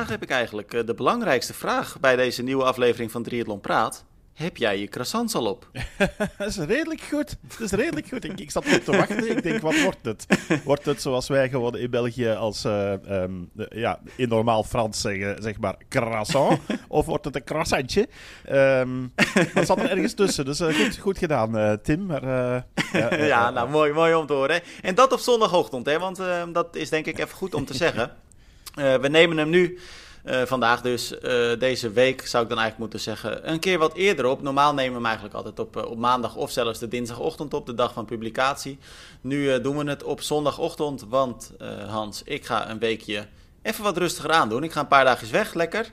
vraag heb ik eigenlijk. Eh, de belangrijkste vraag bij deze nieuwe aflevering van Triathlon Praat. Heb jij je croissants al op? dat is redelijk goed. Dat is redelijk goed. Ik, ik zat erop te wachten. Ik denk, wat wordt het? Wordt het zoals wij gewoon in België als uh, um, ja, in normaal Frans zeggen, zeg maar croissant? Of wordt het een croissantje? Um, dat zat er ergens tussen. Dus uh, goed, goed gedaan, uh, Tim. Maar, ja, ja nou mooi, mooi om te horen. En dat op zondagochtend, hè? want ehm, dat is denk ik even goed om te zeggen. We nemen hem nu uh, vandaag dus, uh, deze week zou ik dan eigenlijk moeten zeggen, een keer wat eerder op. Normaal nemen we hem eigenlijk altijd op, op maandag of zelfs de dinsdagochtend op, de dag van publicatie. Nu doen we het op zondagochtend, want Hans, ik ga een weekje even wat rustiger aandoen. Ik ga een paar dagjes weg, lekker.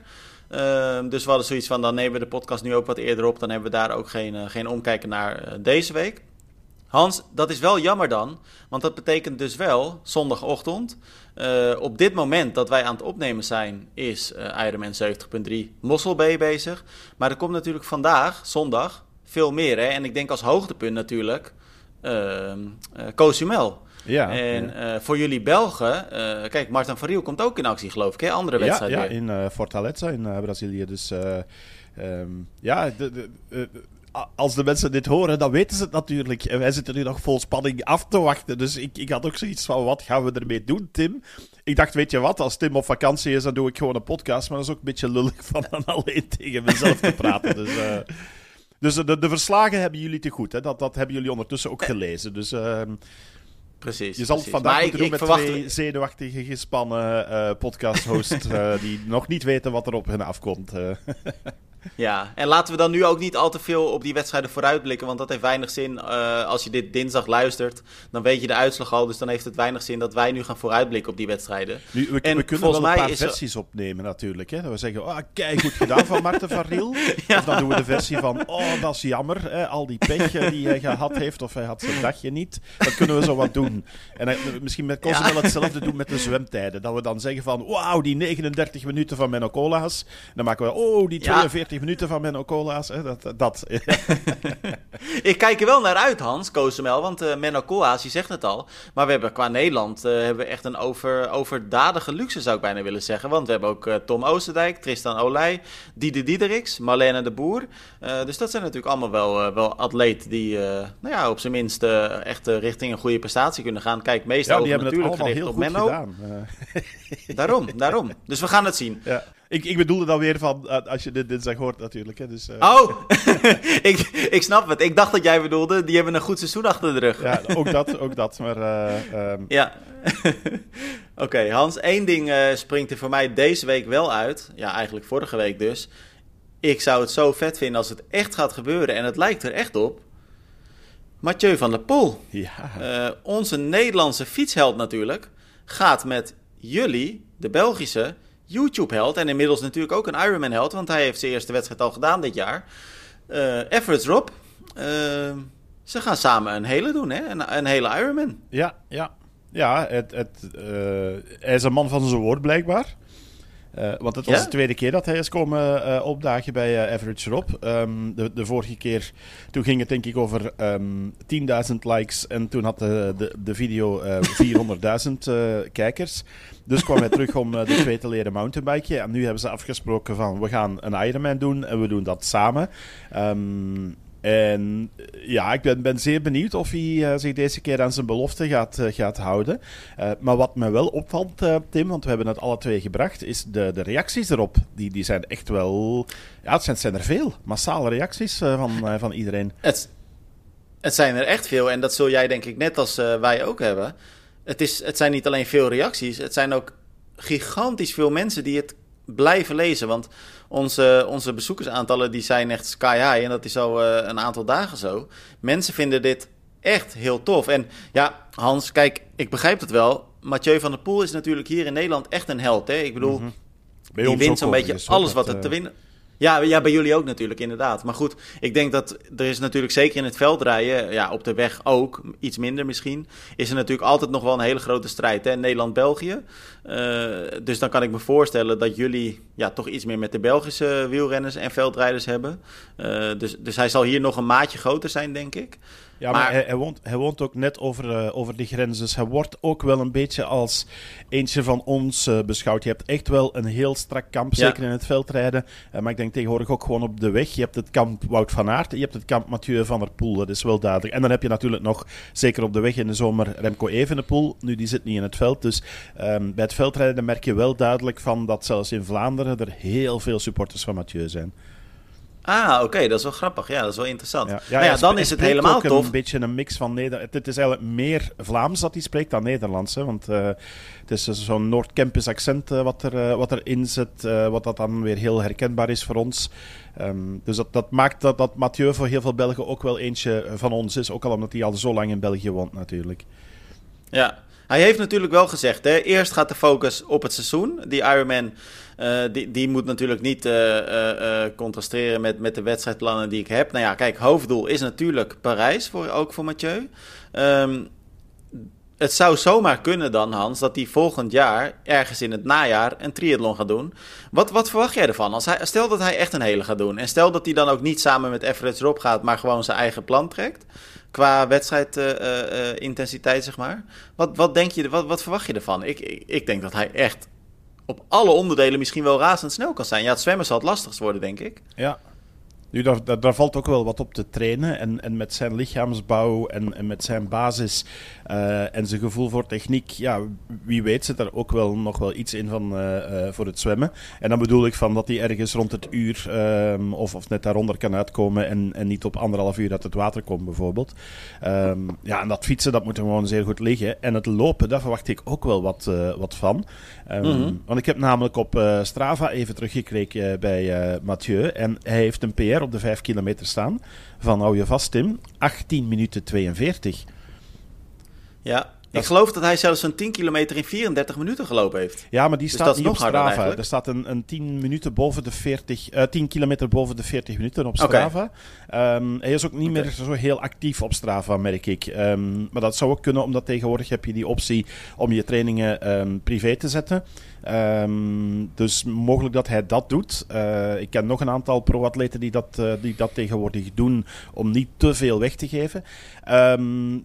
Ehm, dus we hadden zoiets van, dan nemen we de podcast nu ook wat eerder op. Dan hebben we daar ook geen, geen omkijken naar deze week. Hans, dat is wel jammer dan, want dat betekent dus wel zondagochtend. Uh, op dit moment dat wij aan het opnemen zijn, is uh, Ironman 70.3 Mossel B bezig. Maar er komt natuurlijk vandaag, zondag, veel meer. Hè? En ik denk als hoogtepunt natuurlijk uh, Cozumel. Ja, en ja. voor jullie Belgen, kijk, Martin van Riel komt ook in actie, geloof ik, hè? Andere wedstrijden. Ja, ja in Fortaleza in Brazilië. Dus um, ja, de, de, als de mensen dit horen, dan weten ze het natuurlijk. En wij zitten nu nog vol spanning af te wachten. Dus ik, ik had ook zoiets van, wat gaan we ermee doen, Tim? Ik dacht, weet je wat, als Tim op vakantie is, dan doe ik gewoon een podcast. Maar dat is ook een beetje lullig van dan alleen tegen mezelf te praten. Dus, uh, dus de, de, verslagen hebben jullie te goed. Hè? Dat, dat hebben jullie ondertussen ook gelezen. Dus... Uh, Precies. Je zal het vandaag maar moeten ik, doen met twee zenuwachtige, gespannen uh, podcast-hosts uh, die nog niet weten wat er op hen afkomt. Ja, en laten we dan nu ook niet al te veel op die wedstrijden vooruitblikken. Want dat heeft weinig zin. Uh, als je dit dinsdag luistert, dan weet je de uitslag al. Dus dan heeft het weinig zin dat wij nu gaan vooruitblikken op die wedstrijden. Nu, we, en we kunnen wel een paar versies opnemen natuurlijk. Hè? Dat we zeggen, oh, kijk, goed gedaan van Marten van Riel. ja. Of dan doen we de versie van, oh, dat is jammer. Hè? Al die pech die hij gehad heeft, of hij had zijn dagje niet. Dat kunnen we zo wat doen. En misschien met Cosmo ja. hetzelfde doen met de zwemtijden. Dat we dan zeggen van, wauw, die 39 minuten van Menno Cola's. Dan maken we, oh, die 42 ja minuten van Menno Cola's. Hè? Dat, dat. ik kijk er wel naar uit, Hans, Koosmel. Want uh, Menno Cola's, je zegt het al. Maar we hebben qua Nederland uh, hebben we echt een over, overdadige luxe, zou ik bijna willen zeggen. Want we hebben ook uh, Tom Oosterdijk, Tristan Olij, Diede Diedericks, Marlene de Boer. dus dat zijn natuurlijk allemaal wel, wel atleten die nou ja, op zijn minst echt richting een goede prestatie kunnen gaan. Kijk, meestal ja, natuurlijk gericht op Menno. Gedaan. daarom, daarom. Dus we gaan het zien. Ja. Ik, ik bedoelde dan weer van, uh, als je dit dinsdag hoort natuurlijk. Hè, dus, uh... Oh, ik, ik snap het. Ik dacht dat jij bedoelde, die hebben een goed seizoen achter de rug. ja, ook dat, ook dat. Maar, uh, um... Ja. Oké, okay, Hans, één ding springt er voor mij deze week wel uit. Ja, eigenlijk vorige week dus. Ik zou het zo vet vinden als het echt gaat gebeuren. En het lijkt er echt op. Mathieu van der Poel. Ja. onze Nederlandse fietsheld natuurlijk. Gaat met jullie, de Belgische YouTube-held en inmiddels natuurlijk ook een Ironman-held, want hij heeft zijn eerste wedstrijd al gedaan dit jaar. Uh, Everett Rob, uh, ze gaan samen een hele doen, hè? Een, een hele Ironman. Ja, ja. Ja, het, het, uh, hij is een man van zijn woord blijkbaar. Uh, want het was ja? de tweede keer dat hij is komen uh, opdagen bij uh, Average Rob. Um, de, de, vorige keer, toen ging het denk ik over um, 10.000 likes en toen had de, de, de video 400.000 kijkers. Dus kwam hij terug om de twee te leren mountainbiken. En nu hebben ze afgesproken van we gaan een Ironman doen en we doen dat samen. Um, en ja, ik ben, ben zeer benieuwd of hij uh, zich deze keer aan zijn belofte gaat, uh, gaat houden. Maar wat me wel opvalt, Tim, want we hebben het alle twee gebracht, is de, de reacties erop. Die, die zijn echt wel. Ja, het zijn, zijn er veel. Massale reacties van, van iedereen. Het, het zijn er echt veel. En dat zul jij, denk ik, net als wij ook hebben. Het, is, het zijn niet alleen veel reacties, het zijn ook gigantisch veel mensen die het blijven lezen. Want onze, onze bezoekersaantallen die zijn echt sky high. En dat is al uh, een aantal dagen zo. Mensen vinden dit echt heel tof. En ja, Hans, kijk, ik begrijp het wel. Mathieu van der Poel is natuurlijk hier in Nederland echt een held. Hè? Ik bedoel, mm -hmm. die wint zo'n beetje alles wat er te winnen... Ja, ja, bij jullie ook natuurlijk, inderdaad. Maar goed, ik denk dat er is natuurlijk zeker in het veldrijden, ja, op de weg ook, iets minder misschien, is er natuurlijk altijd nog wel een hele grote strijd. Hè? Nederland-België. Uh, dus dan kan ik me voorstellen dat jullie ja, toch iets meer met de Belgische wielrenners en veldrijders hebben. Uh, dus, dus hij zal hier nog een maatje groter zijn, denk ik. Ja, maar, hij, hij, woont, hij woont ook net over, uh, over de grens. Dus hij wordt ook wel een beetje als eentje van ons uh, beschouwd. Je hebt echt wel een heel strak kamp, zeker in het veldrijden. Uh, maar ik denk tegenwoordig ook gewoon op de weg. Je hebt het kamp Wout van Aert, je hebt het kamp Mathieu van der Poel. Dat is wel duidelijk. En dan heb je natuurlijk nog, zeker op de weg in de zomer, Remco Evenepoel. Nu, die zit niet in het veld. Dus um, bij het veldrijden merk je wel duidelijk van dat zelfs in Vlaanderen er heel veel supporters van Mathieu zijn. Ah, oké, dat is wel grappig. Ja, dat is wel interessant. Ja, ja, nou ja dan is het helemaal ook tof. een beetje een mix van Nederlands. Het is eigenlijk meer Vlaams dat hij spreekt dan Nederlands. Hè? Want uh, het is zo'n Noord-Campus accent uh, wat, er, uh, wat erin zit, wat dat dan weer heel herkenbaar is voor ons. Um, dus dat, dat maakt dat, dat Mathieu voor heel veel Belgen ook wel eentje van ons is. Ook al omdat hij al zo lang in België woont natuurlijk. Ja, hij heeft natuurlijk wel gezegd, hè, eerst gaat de focus op het seizoen. Die Ironman, uh, die, die moet natuurlijk niet uh, uh, contrasteren met, met de wedstrijdplannen die ik heb. Nou ja, kijk, hoofddoel is natuurlijk Parijs, voor, ook voor Mathieu. Um, het zou zomaar kunnen dan, Hans, dat hij volgend jaar, ergens in het najaar, een triathlon gaat doen. Wat, wat verwacht jij ervan? Als hij, stel dat hij echt een hele gaat doen. En stel dat hij dan ook niet samen met Everett Rob gaat, maar gewoon zijn eigen plan trekt qua wedstrijdintensiteit, uh, uh, zeg maar. Wat, wat denk je, wat, wat verwacht je ervan? Ik, ik, ik, denk dat hij echt op alle onderdelen misschien wel razendsnel kan zijn. Ja, het zwemmen zal het lastigst worden, denk ik. Ja, nu, daar, daar, daar, valt ook wel wat op te trainen. En, en met zijn lichaamsbouw en, en met zijn basis uh, en zijn gevoel voor techniek, ja, wie weet zit er ook wel nog wel iets in van, uh, uh, voor het zwemmen. En dan bedoel ik van dat hij ergens rond het uur um, of, of net daaronder kan uitkomen en, en niet op anderhalf uur uit het water komt bijvoorbeeld. Um, ja, en dat fietsen, dat moet hem gewoon zeer goed liggen. En het lopen, daar verwacht ik ook wel wat, wat van. Um, mm -hmm. Want ik heb namelijk op Strava even teruggekeken bij Mathieu en hij heeft een PR op de 5 kilometer staan. Van hou je vast, Tim. 18 minuten 42. Ja, ik geloof dat hij zelfs een 10 kilometer in 34 minuten gelopen heeft. Ja, maar die staat dus niet op Strava. Er staat een, een 10 minuten boven de 40, uh, 10 kilometer boven de 40 minuten op Strava. Okay. Um, hij is ook niet okay. meer zo heel actief op Strava, merk ik. Um, maar dat zou ook kunnen, omdat tegenwoordig heb je die optie om je trainingen um, privé te zetten. Dus mogelijk dat hij dat doet. Uh, ik ken nog een aantal pro-atleten die, dat, uh, die dat tegenwoordig doen om niet te veel weg te geven.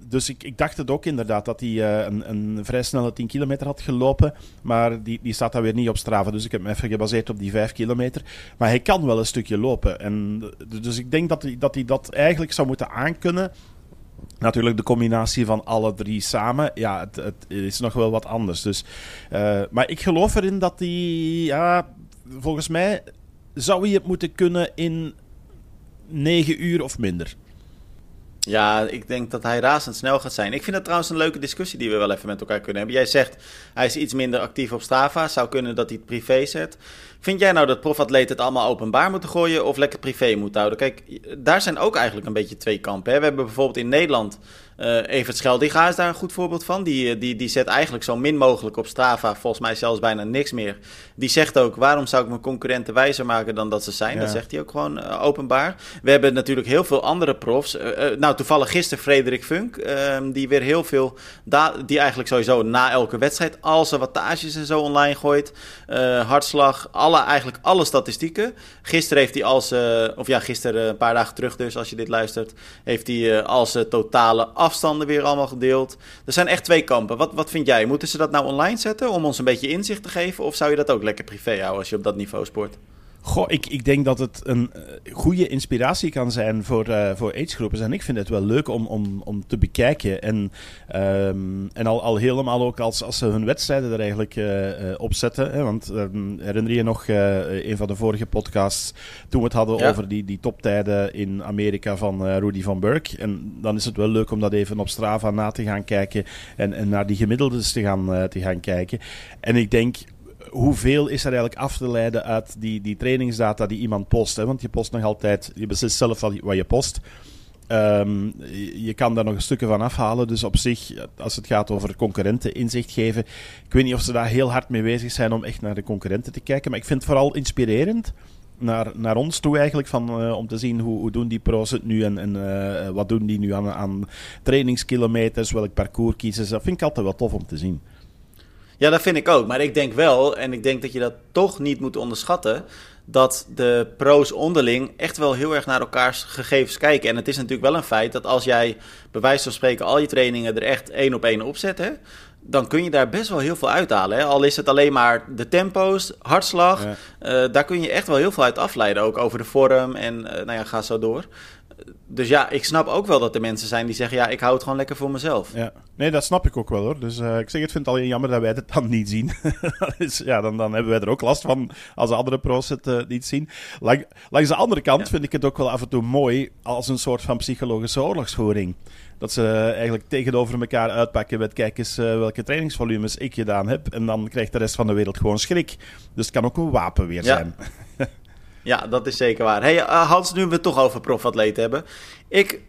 Dus ik, ik dacht het ook inderdaad dat hij uh, een, vrij snelle 10 kilometer had gelopen. Maar die, die staat dan weer niet op Strava. Dus ik heb me even gebaseerd op die 5 kilometer. Maar hij kan wel een stukje lopen. En, dus ik denk dat hij, dat hij dat eigenlijk zou moeten aankunnen. Natuurlijk de combinatie van alle drie samen. Ja, het, het is nog wel wat anders. Dus, uh, maar ik geloof erin dat hij... Ja, volgens mij zou hij het moeten kunnen in negen uur of minder. Ja, ik denk dat hij razendsnel gaat zijn. Ik vind dat trouwens een leuke discussie die we wel even met elkaar kunnen hebben. Jij zegt, hij is iets minder actief op Strava. Zou kunnen dat hij het privé zet. Vind jij nou dat profatleten het allemaal openbaar moeten gooien of lekker privé moeten houden? Kijk, daar zijn ook eigenlijk een beetje twee kampen. Hè? We hebben bijvoorbeeld in Nederland uh, Evert Scheldinga is daar een goed voorbeeld van. Die, die, die zet eigenlijk zo min mogelijk op Strava, volgens mij zelfs bijna niks meer. Die zegt ook, waarom zou ik mijn concurrenten wijzer maken dan dat ze zijn? Ja. Dat zegt hij ook gewoon uh, openbaar. We hebben natuurlijk heel veel andere profs. Uh, nou, toevallig gisteren Frederik Funk, ehm, die weer heel veel, die eigenlijk sowieso na elke wedstrijd al zijn wattages en zo online gooit. hartslag, alle, eigenlijk alle statistieken. Gisteren heeft hij als, of ja, gisteren een paar dagen terug dus, als je dit luistert, heeft hij als totale afstanden weer allemaal gedeeld. Er zijn echt twee kampen. Wat, wat vind jij? Moeten ze dat nou online zetten om ons een beetje inzicht te geven? Of zou je dat ook lekker privé houden als je op dat niveau sport? Goh, ik, ik denk dat het een uh, goede inspiratie kan zijn voor, uh, voor agegroepers. En ik vind het wel leuk om, om, om te bekijken. En, um, en al, al helemaal ook als, als ze hun wedstrijden er eigenlijk uh, op zetten. Hè? Want um, herinner je nog een van de vorige podcasts toen we het hadden ja. over die, die toptijden in Amerika van Rudy van Burk. En dan is het wel leuk om dat even op Strava na te gaan kijken. En, en naar die gemiddeldes te gaan, te gaan kijken. En ik denk hoeveel is er eigenlijk af te leiden uit die, die trainingsdata die iemand post? Hè? Want je post nog altijd, je beslist zelf wat je post. Um, je kan daar nog stukje van afhalen. Dus op zich, als het gaat over concurrenten inzicht geven. Ik weet niet of ze daar heel hard mee bezig zijn om echt naar de concurrenten te kijken. Maar ik vind het vooral inspirerend naar, naar ons toe eigenlijk, van, om te zien hoe, hoe doen die pro's het nu en, en wat doen die nu aan, aan trainingskilometers, welk parcours kiezen ze. Dat vind ik altijd wel tof om te zien. Ja, dat vind ik ook. Maar ik denk wel, en ik denk dat je dat toch niet moet onderschatten, dat de pro's onderling echt wel heel erg naar elkaars gegevens kijken. En het is natuurlijk wel een feit dat als jij bij wijze van spreken al je trainingen er echt één op één op zet, hè, dan kun je daar best wel heel veel uithalen. Hè? Al is het alleen maar de tempo's, hartslag, eh, daar kun je echt wel heel veel uit afleiden. Ook over de vorm en uh, nou ja, ga zo door dus ja, ik snap ook wel dat er mensen zijn die zeggen: ja, ik hou het gewoon lekker voor mezelf. Ja, nee, dat snap ik ook wel hoor. Dus uh, ik zeg, het vind het alleen jammer dat wij het dan niet zien. dus ja, dan, dan hebben wij er ook last van als andere pro's het uh, niet zien. Lang, langs de andere kant vind ik het ook wel af en toe mooi als een soort van psychologische oorlogsvoering. Dat ze eigenlijk tegenover elkaar uitpakken met: kijk eens uh, welke trainingsvolumes ik gedaan heb. En dan krijgt de rest van de wereld gewoon schrik. Dus het kan ook een wapen weer zijn. Ja, dat is zeker waar. Hey, uh, Hans, nu we het toch over profatleten hebben. Ik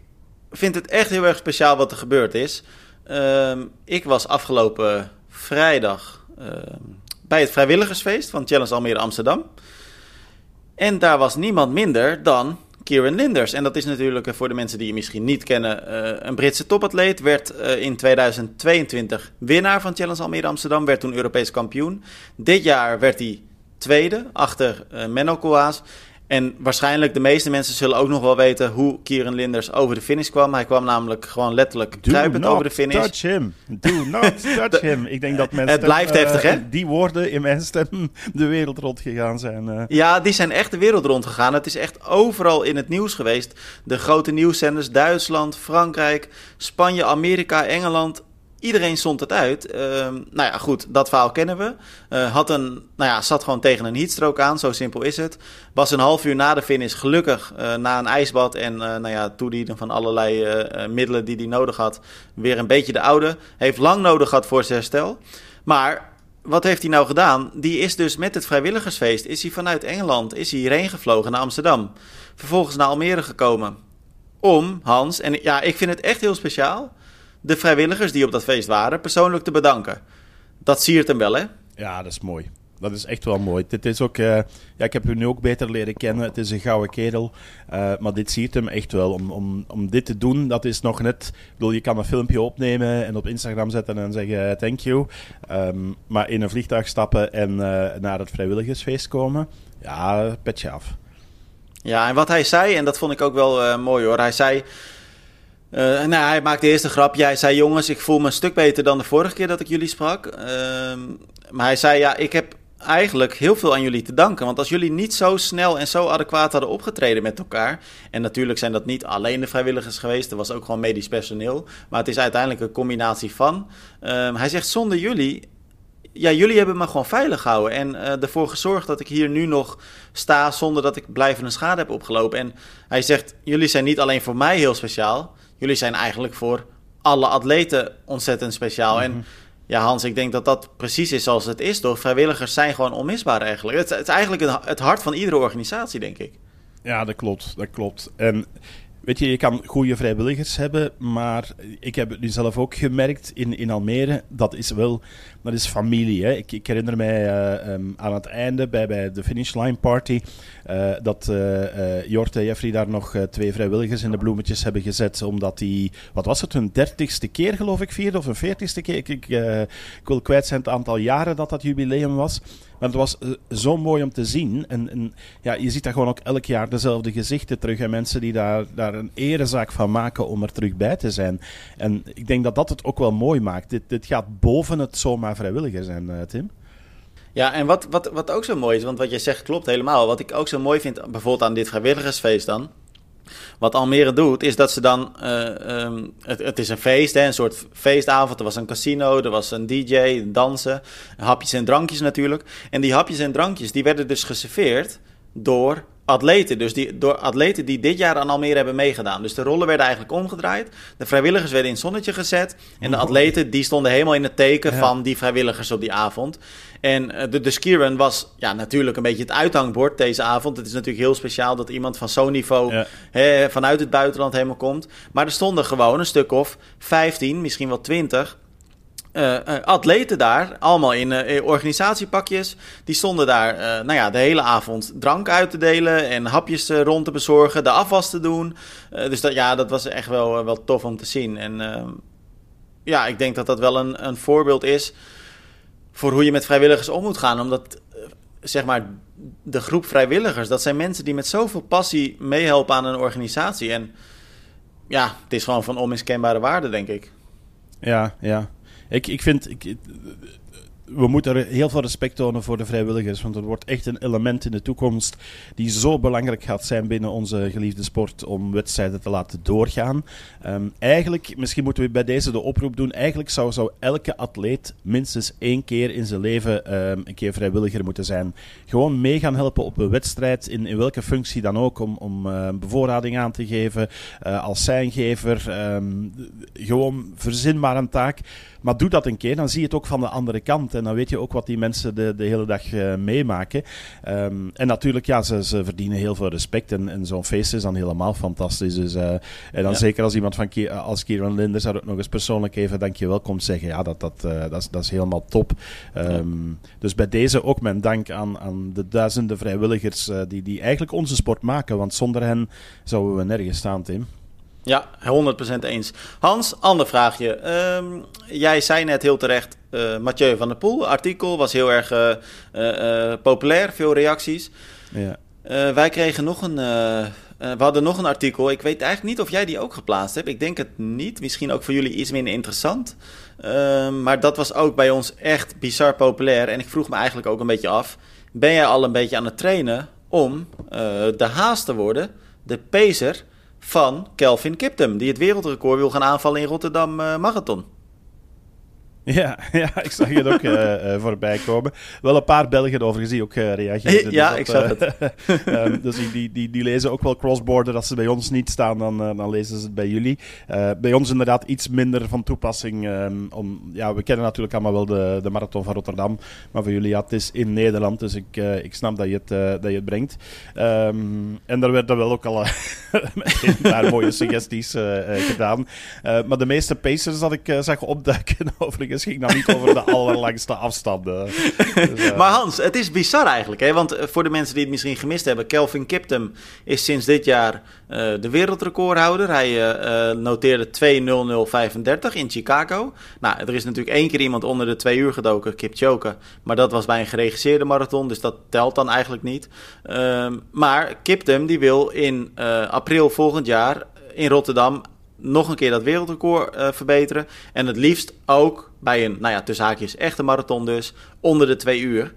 vind het echt heel erg speciaal wat er gebeurd is. Uh, ik was afgelopen vrijdag uh, bij het vrijwilligersfeest van Challenge Almere Amsterdam. En daar was niemand minder dan Kieran Linders. En dat is natuurlijk eh, voor de mensen die je misschien niet kennen uh, een Britse topatleet. Werd in 2022 winnaar van Challenge Almere Amsterdam. Werd toen Europees kampioen. Dit jaar werd hij tweede achter uh, Menno Koolhaas. En waarschijnlijk de meeste mensen zullen ook nog wel weten hoe Kieran Linders over de finish kwam. Hij kwam namelijk gewoon letterlijk kruipend over de finish. touch him. Do not touch him. Ik denk dat mensen... Het blijft uh, heftig, hè? Die woorden in mijn stem de wereld rond gegaan zijn. Uh. Ja, die zijn echt de wereld rond gegaan. Het is echt overal in het nieuws geweest. De grote nieuwszenders, Duitsland, Frankrijk, Spanje, Amerika, Engeland Iedereen zond het uit. Uh, nou ja, goed, dat verhaal kennen we. Uh, had een, nou ja, zat gewoon tegen een heatstroke aan, zo simpel is het. Was een half uur na de finish gelukkig uh, na een ijsbad en nou ja, toedienen van allerlei middelen die hij nodig had, weer een beetje de oude. Heeft lang nodig gehad voor zijn herstel. Maar wat heeft hij nou gedaan? Die is dus met het vrijwilligersfeest, is hij vanuit Engeland, is hij hierheen gevlogen naar Amsterdam. Vervolgens naar Almere gekomen. Om, Hans, en ja, ik vind het echt heel speciaal de vrijwilligers die op dat feest waren persoonlijk te bedanken. Dat siert hem wel, hè? Ja, dat is mooi. Dat is echt wel mooi. Dit is ook, uh, ja, ik heb hem nu ook beter leren kennen. Het is een gouden kerel. Uh, maar dit ziet hem echt wel. Om, om, om dit te doen, dat is nog net. Ik bedoel, je kan een filmpje opnemen en op Instagram zetten en zeggen eh, thank you. Um, maar in een vliegtuig stappen en uh, naar het vrijwilligersfeest komen, ja, petje af. Ja, en wat hij zei, en dat vond ik ook wel mooi hoor. Hij zei. Uh, nou, hij maakte eerst een grapje. Hij zei: Jongens, ik voel me een stuk beter dan de vorige keer dat ik jullie sprak. Uh, maar hij zei: Ja, ik heb eigenlijk heel veel aan jullie te danken. Want als jullie niet zo snel en zo adequaat hadden opgetreden met elkaar. En natuurlijk zijn dat niet alleen de vrijwilligers geweest. Er was ook gewoon medisch personeel. Maar het is uiteindelijk een combinatie van. Uh, hij zegt: Zonder jullie ja, jullie hebben me gewoon veilig gehouden. En uh, ervoor gezorgd dat ik hier nu nog sta zonder dat ik blijvende schade heb opgelopen. En hij zegt: Jullie zijn niet alleen voor mij heel speciaal jullie zijn eigenlijk voor alle atleten ontzettend speciaal. En mhm. ja, Hans, ik denk dat dat precies is zoals het is, toch? Vrijwilligers zijn gewoon onmisbaar eigenlijk. Het, het is eigenlijk het hart van iedere organisatie, denk ik. Ja, dat klopt. Dat klopt. En Weet je, je kan goede vrijwilligers hebben, maar ik heb het nu zelf ook gemerkt in, in Almere. Dat is wel, dat is familie. Hè. Ik, ik herinner mij uh, um, aan het einde bij, bij de finishline party uh, dat uh, Jort en Jeffrey daar nog twee vrijwilligers in de bloemetjes hebben gezet, omdat die, wat was het, hun dertigste keer geloof ik vierde of een veertigste keer. Ik, ik, ik wil kwijt zijn het aantal jaren dat dat jubileum was. Maar het was zo mooi om te zien. En, en, ja, je ziet daar gewoon ook elk jaar dezelfde gezichten terug. En mensen die daar, daar een erezaak van maken om er terug bij te zijn. En ik denk dat dat het ook wel mooi maakt. Dit, dit gaat boven het zomaar vrijwilliger zijn, uh, Tim. Ja, en wat, wat, wat ook zo mooi is, want wat je zegt klopt helemaal. Wat ik ook zo mooi vind, bijvoorbeeld aan dit vrijwilligersfeest dan. Wat Almere doet, is dat ze dan. Uh, um, het, het, is een feest, hè, een soort feestavond. Er was een casino, er was een DJ, dansen, hapjes en drankjes natuurlijk. En die hapjes en drankjes die werden dus geserveerd door atleten. Dus die, door atleten die dit jaar aan Almere hebben meegedaan. Dus de rollen werden eigenlijk omgedraaid. De vrijwilligers werden in het zonnetje gezet. En de atleten die stonden helemaal in het teken van die vrijwilligers op die avond. En uh, de, de skirun was ja, natuurlijk een beetje het uithangbord deze avond. Het is natuurlijk heel speciaal dat iemand van zo'n niveau hè, vanuit het buitenland helemaal komt. Maar er stonden gewoon een stuk of 15, misschien wel 20 atleten daar, allemaal in, organisatiepakjes. Die stonden daar nou ja, de hele avond drank uit te delen en hapjes rond te bezorgen, de afwas te doen. dus dat, ja, dat was echt wel, wel tof om te zien. En ehm, ja, ik denk dat dat wel een, een voorbeeld is voor hoe je met vrijwilligers om moet gaan. Omdat, zeg maar, de groep vrijwilligers, dat zijn mensen die met zoveel passie meehelpen aan een organisatie. En ja, het is gewoon van onmiskenbare waarde, denk ik. Ja, ja. Ik, ik vind, ik, we moeten er heel veel respect tonen voor de vrijwilligers. Want het wordt echt een element in de toekomst die zo belangrijk gaat zijn binnen onze geliefde sport om wedstrijden te laten doorgaan. Um, eigenlijk, misschien moeten we bij deze de oproep doen. Eigenlijk zou, zou elke atleet minstens één keer in zijn leven um, een keer vrijwilliger moeten zijn. Gewoon mee gaan helpen op een wedstrijd, in, in welke functie dan ook, om, om uh, bevoorrading aan te geven, uh, als zijngever. Gewoon verzin maar een taak. Maar doe dat een keer, dan zie je het ook van de andere kant. En dan weet je ook wat die mensen de, de hele dag uh, meemaken. Um, en natuurlijk, ja, ze, ze verdienen heel veel respect. En, en zo'n feest is dan helemaal fantastisch. Dus, uh, en dan ja. zeker als iemand van als Kieran Linder zou ook nog eens persoonlijk even dankjewel komt zeggen. Ja, dat, dat, uh, dat, is, dat is helemaal top. Um, ja. Dus bij deze ook mijn dank aan, aan de duizenden vrijwilligers die, die eigenlijk onze sport maken. Want zonder hen zouden we nergens staan, Tim. Ja, 100% eens. Hans, ander vraagje. Um, jij zei net heel terecht, uh, Mathieu van der Poel, artikel was heel erg uh, uh, populair, veel reacties. Ja. wij kregen nog een, we hadden nog een artikel. Ik weet eigenlijk niet of jij die ook geplaatst hebt. Ik denk het niet. Misschien ook voor jullie iets minder interessant. Ehm, maar dat was ook bij ons echt bizar populair. En ik vroeg me eigenlijk ook een beetje af: ben jij al een beetje aan het trainen om de haas te worden, de pacer? Van Kelvin Kiptum, die het wereldrecord wil gaan aanvallen in Rotterdam uh, Marathon. Ja, ja, ik zag het ook uh, voorbij komen. Wel een paar Belgen over gezien ook uh, reageren. Ja, dus ik zag het. um, dus die, die, die, lezen ook wel crossborder. Als ze bij ons niet staan, dan, dan lezen ze het bij jullie. bij ons inderdaad iets minder van toepassing. Um, om, ja, we kennen natuurlijk allemaal wel de, de marathon van Rotterdam. Maar voor jullie, ja, het is in Nederland. Dus ik, ik snap dat je het, dat je het brengt. Um, en daar werden wel ook al een paar mooie suggesties gedaan. maar de meeste pacers dat ik zag opduiken overigens ging nou niet over de allerlangste afstanden. Dus, uh... Maar Hans, het is bizar eigenlijk. Hè? Want voor de mensen die het misschien gemist hebben... Kelvin Kiptum is sinds dit jaar uh, de wereldrecordhouder. Hij uh, noteerde 2.0035 in Chicago. Nou, er is natuurlijk één keer iemand onder de twee uur gedoken, Kipchoge. Maar dat was bij een geregisseerde marathon, dus dat telt dan eigenlijk niet. Ehm, maar Kiptum die wil in april volgend jaar in Rotterdam nog een keer dat wereldrecord uh, verbeteren. En het liefst ook bij een, nou ja, tussen haakjes, echte marathon dus, onder de twee uur.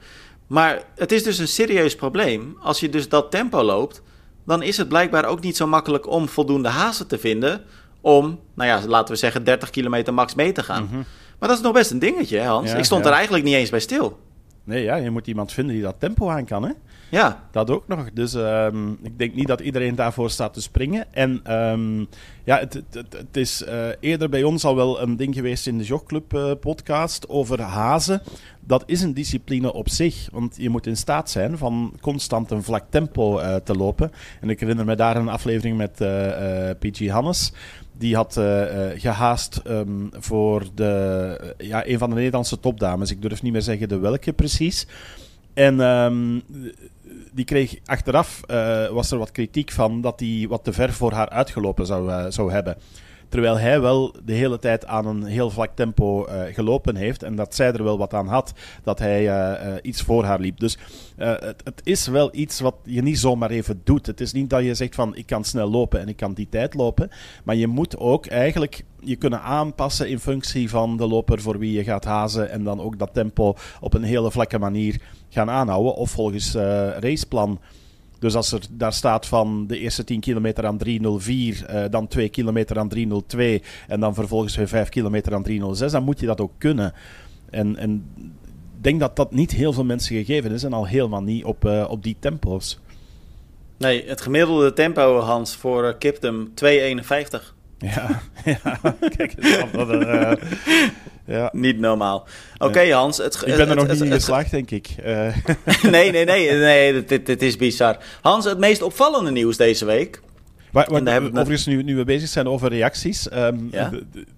Maar het is dus een serieus probleem. Als je dus dat tempo loopt, dan is het blijkbaar ook niet zo makkelijk om voldoende hazen te vinden om, nou ja, laten we zeggen 30 kilometer max mee te gaan. Mm -hmm. Maar dat is nog best een dingetje, hè, Hans. Ja, Ik stond ja. er eigenlijk niet eens bij stil. Nee, ja, je moet iemand vinden die dat tempo aan kan, hè? Ja. Dat ook nog. Dus um, ik denk niet dat iedereen daarvoor staat te springen. En um, ja, het, het, is uh, eerder bij ons al wel een ding geweest in de Jogclub uh, podcast over hazen. Dat is een discipline op zich, want je moet in staat zijn van constant een vlak tempo uh, te lopen. En ik herinner me daar een aflevering met PG Hannes. Die had uh, gehaast um, voor de, ja, een van de Nederlandse topdames. Ik durf niet meer zeggen de welke precies. En die kreeg achteraf, uh, was er wat kritiek van dat hij wat te ver voor haar uitgelopen zou, zou hebben. Terwijl hij wel de hele tijd aan een heel vlak tempo uh, gelopen heeft. En dat zij er wel wat aan had dat hij iets voor haar liep. Dus het, het, is wel iets wat je niet zomaar even doet. Het is niet dat je zegt van ik kan snel lopen en ik kan die tijd lopen. Maar je moet ook eigenlijk je kunnen aanpassen in functie van de loper voor wie je gaat hazen. En dan ook dat tempo op een hele vlakke manier gaan aanhouden. Of volgens raceplan. Dus als er daar staat van de eerste 10 kilometer aan 3.04, uh, dan 2 kilometer aan 3.02 en dan vervolgens weer 5 kilometer aan 3.06, dan moet je dat ook kunnen. En, en ik denk dat dat niet heel veel mensen gegeven is en al helemaal niet op, uh, op die tempo's. Nee, het gemiddelde tempo, Hans, voor uh, Kiptum 2,51. Ja, ja, kijk eens af. Ja. Niet normaal. Oké, okay, Hans. Het, ik ben er nog het, niet in geslaagd, denk ik. Uh. nee, nee, nee, nee dit, dit is bizar. Hans, het meest opvallende nieuws deze week. Waar, waar, overigens, nu, nu we bezig zijn over reacties. Um,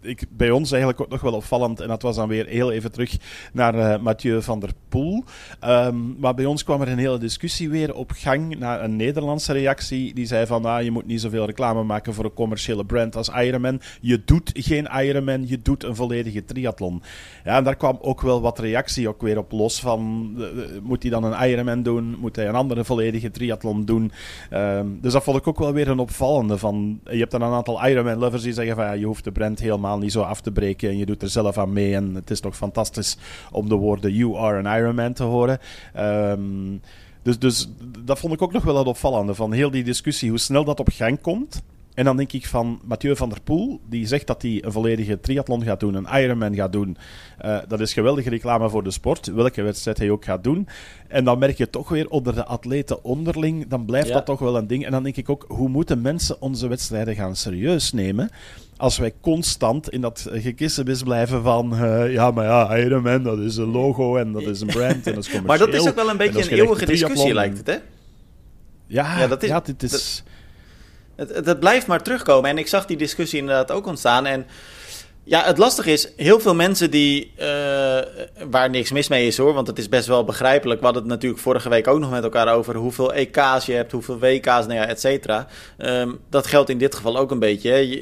ik, bij ons eigenlijk ook nog wel opvallend. En dat was dan weer heel even terug naar uh, Mathieu van der Poel. Um, maar bij ons kwam er een hele discussie weer op gang. Naar een Nederlandse reactie. Die zei van, ah, je moet niet zoveel reclame maken voor een commerciële brand als Ironman. Je doet geen Ironman, je doet een volledige triathlon. Ja, en daar kwam ook wel wat reactie ook weer op los van... moet hij dan een Ironman doen? Moet hij een andere volledige triathlon doen? Um, dus dat vond ik ook wel weer een Van, je hebt dan een aantal Ironman-lovers die zeggen van... Ja, je hoeft de brand helemaal niet zo af te breken en je doet er zelf aan mee. En het is toch fantastisch om de woorden You are an Ironman te horen. Um, dus, dus dat vond ik ook nog wel het opvallende. Van heel die discussie, hoe snel dat op gang komt. En dan denk ik van Mathieu van der Poel, die zegt dat hij een volledige triathlon gaat doen, een Ironman gaat doen. Uh, dat is geweldige reclame voor de sport, welke wedstrijd hij ook gaat doen. En dan merk je toch weer onder de atleten onderling, dan blijft dat toch wel een ding. En dan denk ik ook, hoe moeten mensen onze wedstrijden gaan serieus nemen? Als wij constant in dat gekissenbis blijven van, uh, ja, maar ja, Ironman, dat is een logo en dat is een brand en dat is commercieel. Maar dat is ook wel een beetje een eeuwige discussie, lijkt het, hè? Ja, ja, dat is, ja dit is... Het, blijft maar terugkomen. En ik zag die discussie inderdaad ook ontstaan. En ja, het lastige is, heel veel mensen die, uh, waar niks mis mee is hoor, want het is best wel begrijpelijk. Hadden het natuurlijk vorige week ook nog met elkaar over hoeveel EK's je hebt, hoeveel WK's, nou ja, et cetera. Um, dat geldt in dit geval ook een beetje.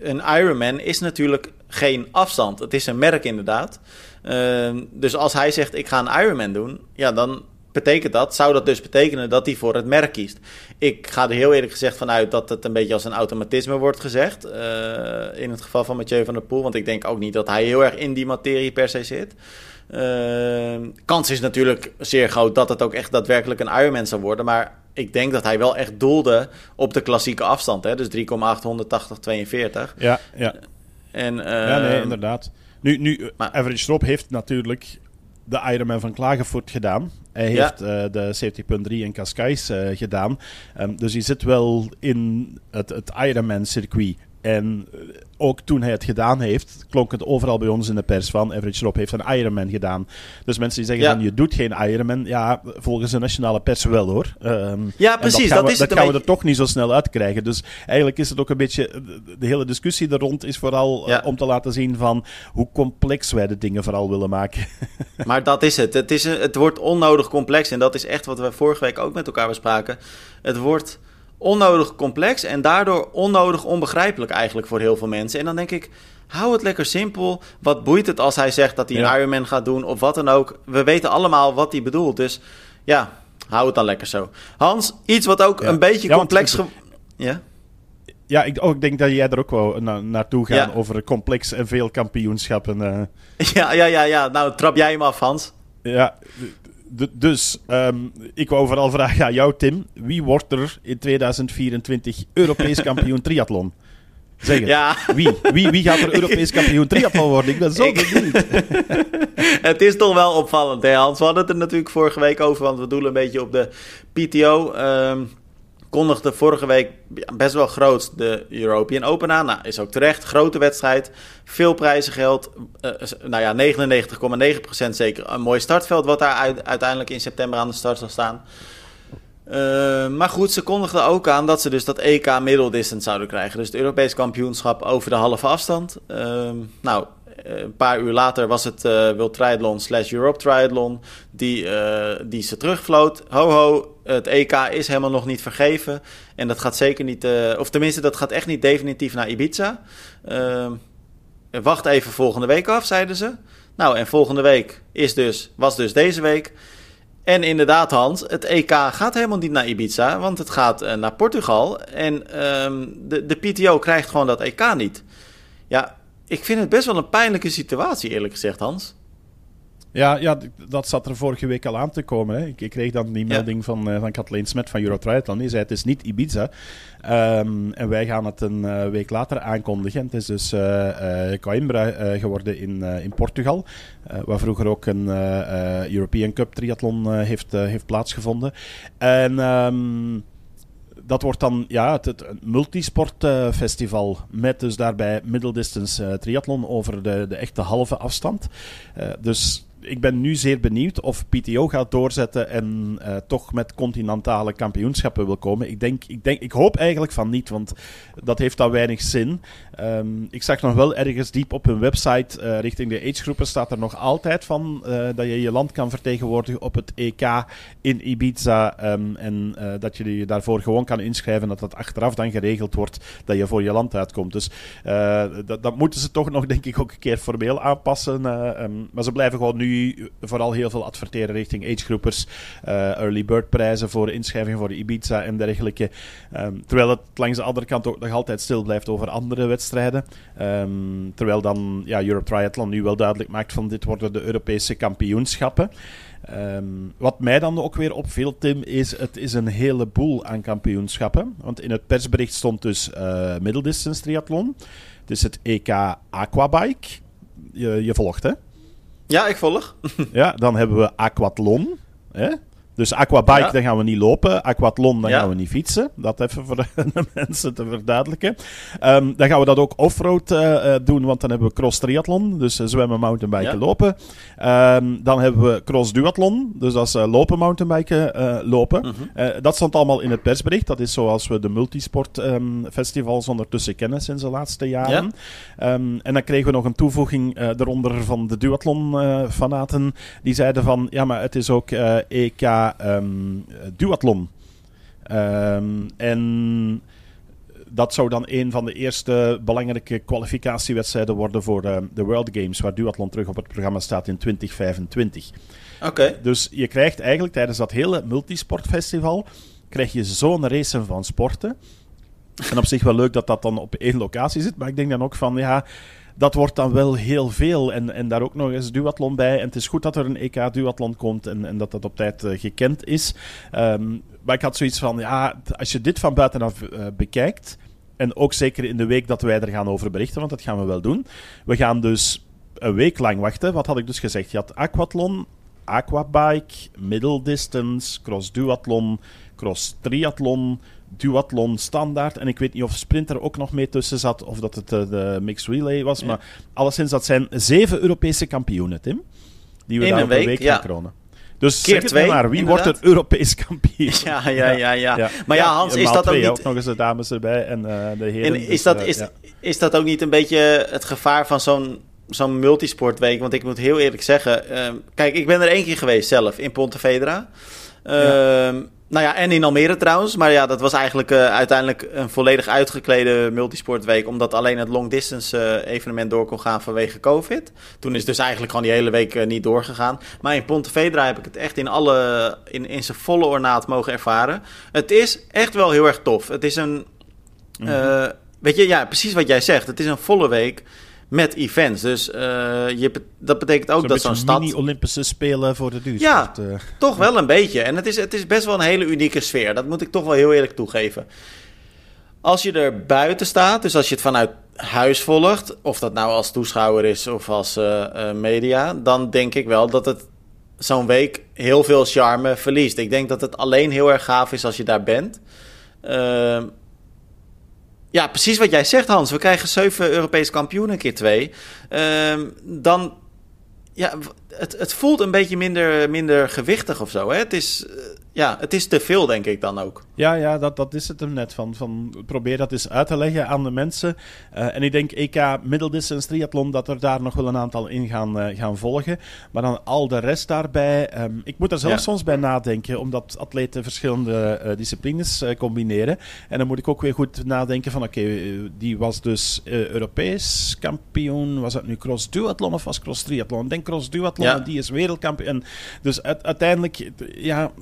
Een Ironman is natuurlijk geen afstand. Het is een merk inderdaad. Uh, dus als hij zegt ik ga een Ironman doen, ja, dan betekent dat, zou dat dus betekenen dat hij voor het merk kiest. Ik ga er heel eerlijk gezegd vanuit dat het een beetje als een automatisme wordt gezegd. Uh, in het geval van Mathieu van der Poel. Want ik denk ook niet dat hij heel erg in die materie per se zit. Uh, kans is natuurlijk zeer groot dat het ook echt daadwerkelijk een Ironman zou worden. Maar ik denk dat hij wel echt doelde op de klassieke afstand. Hè? Dus 3,8, 180, 42. Ja, ja. En, uh, ja, nee, inderdaad. Nu, nu maar, Average Drop heeft natuurlijk de Ironman van Klagenvoort gedaan. Hij heeft uh, de 70.3 in Cascais uh, gedaan. Um, dus hij zit wel in het, het Ironman-circuit. En eh, ook toen hij het gedaan heeft, klonk het overal bij ons in de pers van Average Rob heeft een Ironman gedaan. Dus mensen die zeggen van je doet geen Ironman, ja, volgens de nationale pers wel hoor. Um, ja, precies. Dat, dat, is dat gaan we er toch niet zo snel uitkrijgen. Dus eigenlijk is het ook een beetje, de hele discussie er rond is vooral ja. uh, om te laten zien van hoe complex wij de dingen vooral willen maken. maar dat is het. Het, is een, het wordt onnodig complex en dat is echt wat we vorige week ook met elkaar bespraken. Het wordt onnodig complex en daardoor onnodig onbegrijpelijk eigenlijk voor heel veel mensen. En dan denk ik, hou het lekker simpel. Wat boeit het als hij zegt dat hij een Ironman gaat doen of wat dan ook? We weten allemaal wat hij bedoelt. Dus ja, hou het dan lekker zo. Hans, iets wat ook een beetje complex... ja? Ja, ik, ook, ik denk dat jij er ook wel na, naartoe gaat ja. over complex en veel kampioenschappen. Uh. Ja, ja, ja, ja. Nou, trap jij hem af, Hans. Ja, dus um, ik wou vooral vragen aan jou, Tim. Wie wordt er in 2024 Europees kampioen triathlon? Zeg het. Ja. Wie? wie? Wie gaat er Europees kampioen triathlon worden? Ik ben zo benieuwd. het is toch wel opvallend, hè Hans? We hadden het er natuurlijk vorige week over, want we doelen een beetje op de PTO. Um, kondigde vorige week best wel groot de European Open aan. Nou, is ook terecht. Grote wedstrijd. Veel prijzengeld. Uh, nou ja, 99,9% zeker. Een mooi startveld wat daar uiteindelijk in september aan de start zal staan. Uh, maar goed, ze kondigden ook aan dat ze dus dat EK middle distance zouden krijgen. Dus het Europees kampioenschap over de halve afstand. Uh, nou, een paar uur later was het uh, World Triathlon slash Europe Triathlon die, die ze terugvloot. Ho ho, het EK is helemaal nog niet vergeven. En dat gaat zeker niet, uh, of tenminste dat gaat echt niet definitief naar Ibiza. wacht even volgende week af, zeiden ze. Nou, en volgende week is dus, was dus deze week. En inderdaad, Hans, het EK gaat helemaal niet naar Ibiza, want het gaat naar Portugal. En um, de, de PTO krijgt gewoon dat EK niet. Ja, ik vind het best wel een pijnlijke situatie, eerlijk gezegd, Hans. Ja, ja, dat zat er vorige week al aan te komen. Hè. Ik, ik kreeg dan die melding ja. van, uh, van Kathleen Smet van Eurotriathlon. Die zei het is niet Ibiza. Um, en wij gaan het een uh, week later aankondigen. Het is dus uh, Coimbra geworden in, in Portugal. waar vroeger ook een European Cup triathlon heeft, heeft plaatsgevonden. En... Um, dat wordt dan ja, het, het multisportfestival uh, met dus daarbij middle distance uh, triathlon over de, de echte halve afstand. Uh, dus ik ben nu zeer benieuwd of PTO gaat doorzetten en uh, toch met continentale kampioenschappen wil komen. Ik, denk, ik, denk, ik hoop eigenlijk van niet, want dat heeft dan weinig zin. Um, ik zag nog wel ergens diep op hun website uh, richting de agegroepen staat er nog altijd van uh, dat je je land kan vertegenwoordigen op het EK in Ibiza um, en dat je je daarvoor gewoon kan inschrijven dat dat achteraf dan geregeld wordt dat je voor je land uitkomt. Dus dat, dat, moeten ze toch nog denk ik ook een keer formeel aanpassen. Um, maar ze blijven gewoon nu vooral heel veel adverteren richting agegroepers. Early bird prijzen voor inschrijving voor Ibiza en dergelijke. Terwijl het langs de andere kant ook nog altijd stil blijft over andere wedstrijden. Um, terwijl dan ja, Europe Triathlon nu wel duidelijk maakt van dit worden de Europese kampioenschappen. Um, wat mij dan ook weer opviel, Tim, is het is een heleboel aan kampioenschappen. Want in het persbericht stond dus uh, middeldistance triathlon. Het is het EK Aquabike. Je, je volgt, hè? Ja, ik volg. ja, dan hebben we aquathlon. Hè? Dus aquabike, ja. dan gaan we niet lopen. Aquathlon, dan gaan we niet fietsen. Dat even voor de mensen te verduidelijken. Um, dan gaan we dat ook offroad uh, doen, want dan hebben we cross triathlon. Dus uh, zwemmen, mountainbiken, lopen. Um, dan hebben we cross duathlon. Dus dat is lopen, mountainbiken, lopen. -huh. Mhm. dat stond allemaal in het persbericht. Dat is zoals we de multisport um, festivals ondertussen kennen sinds de laatste jaren. en dan kregen we nog een toevoeging eronder van de duathlon-fanaten. die zeiden van, ja, maar het is ook EK um, duathlon. Um, en dat zou dan een van de eerste belangrijke kwalificatiewedstrijden worden voor de, de World Games, waar duathlon terug op het programma staat in 2025. Oké. Okay. Dus je krijgt eigenlijk tijdens dat hele multisportfestival krijg je zo'n race van sporten. En op zich wel leuk dat dat dan op één locatie zit, maar ik denk dan ook van ja dat wordt dan wel heel veel. En, en daar ook nog eens duathlon bij. En het is goed dat er een EK duathlon komt en, en dat dat op tijd uh, gekend is. Um, maar ik had zoiets van, ja, als je dit van buitenaf uh, bekijkt, en ook zeker in de week dat wij er gaan over berichten, want dat gaan we wel doen. We gaan dus een week lang wachten. Wat had ik dus gezegd? Je had aquathlon, aquabike, middle distance, cross duathlon, cross triathlon, duathlon standaard. En ik weet niet of sprinter ook nog mee tussen zat of dat het uh, de mixed relay was. Ja. Maar alleszins, dat zijn zeven Europese kampioenen, Tim. Die we In daar een week, week ja. kronen. Dus Keer zeg twee, maar, wie inderdaad. wordt er Europees kampioen? Ja, ja, ja, ja. Maar ja, Hans, is dat ook niet... ook nog eens de dames erbij en uh, de heren. En dus, is dat, uh, is, ja. is dat ook niet een beetje het gevaar van zo'n zo'n multisportweek? Want ik moet heel eerlijk zeggen... Uh, kijk, ik ben er één keer geweest zelf, in Pontevedra. Ja. Nou ja, en in Almere trouwens. Maar ja, dat was eigenlijk uh, uiteindelijk een volledig uitgeklede multisportweek. Omdat alleen het long distance uh, evenement door kon gaan vanwege COVID. Toen is dus eigenlijk gewoon die hele week uh, niet doorgegaan. Maar in Pontevedra heb ik het echt in, alle, in, in zijn volle ornaat mogen ervaren. Het is echt wel heel erg tof. Het is een... Mm -hmm. weet je, ja, precies wat jij zegt. Het is een volle week met events. Dus uh, je, dat betekent ook zo dat zo'n stad... mini-Olympische Spelen voor de duursport. Ja, uh. toch wel een beetje. En het is, het is best wel een hele unieke sfeer. Dat moet ik toch wel heel eerlijk toegeven. Als je er buiten staat, dus als je het vanuit huis volgt... of dat nou als toeschouwer is of als uh, media... dan denk ik wel dat het zo'n week heel veel charme verliest. Ik denk dat het alleen heel erg gaaf is als je daar bent... Ehm, ja, precies wat jij zegt, Hans. We krijgen zeven Europese kampioenen keer twee. Um, dan, ja, het, het voelt een beetje minder, minder gewichtig of zo. Hè? Het, is, uh, ja, het is te veel, denk ik dan ook. Ja, ja dat, dat is het hem net van. van. Probeer dat eens uit te leggen aan de mensen. Uh, en ik denk EK Middeldistance Triathlon, dat er daar nog wel een aantal in gaan, uh, gaan volgen. Maar dan al de rest daarbij. Um, ik moet er zelf ja. soms bij nadenken, omdat atleten verschillende uh, disciplines combineren. En dan moet ik ook weer goed nadenken van, oké, okay, die was dus Europees kampioen. Was dat nu cross duathlon of was cross triathlon? Ik denk cross duathlon, ja. die is wereldkampioen. Dus uiteindelijk, ja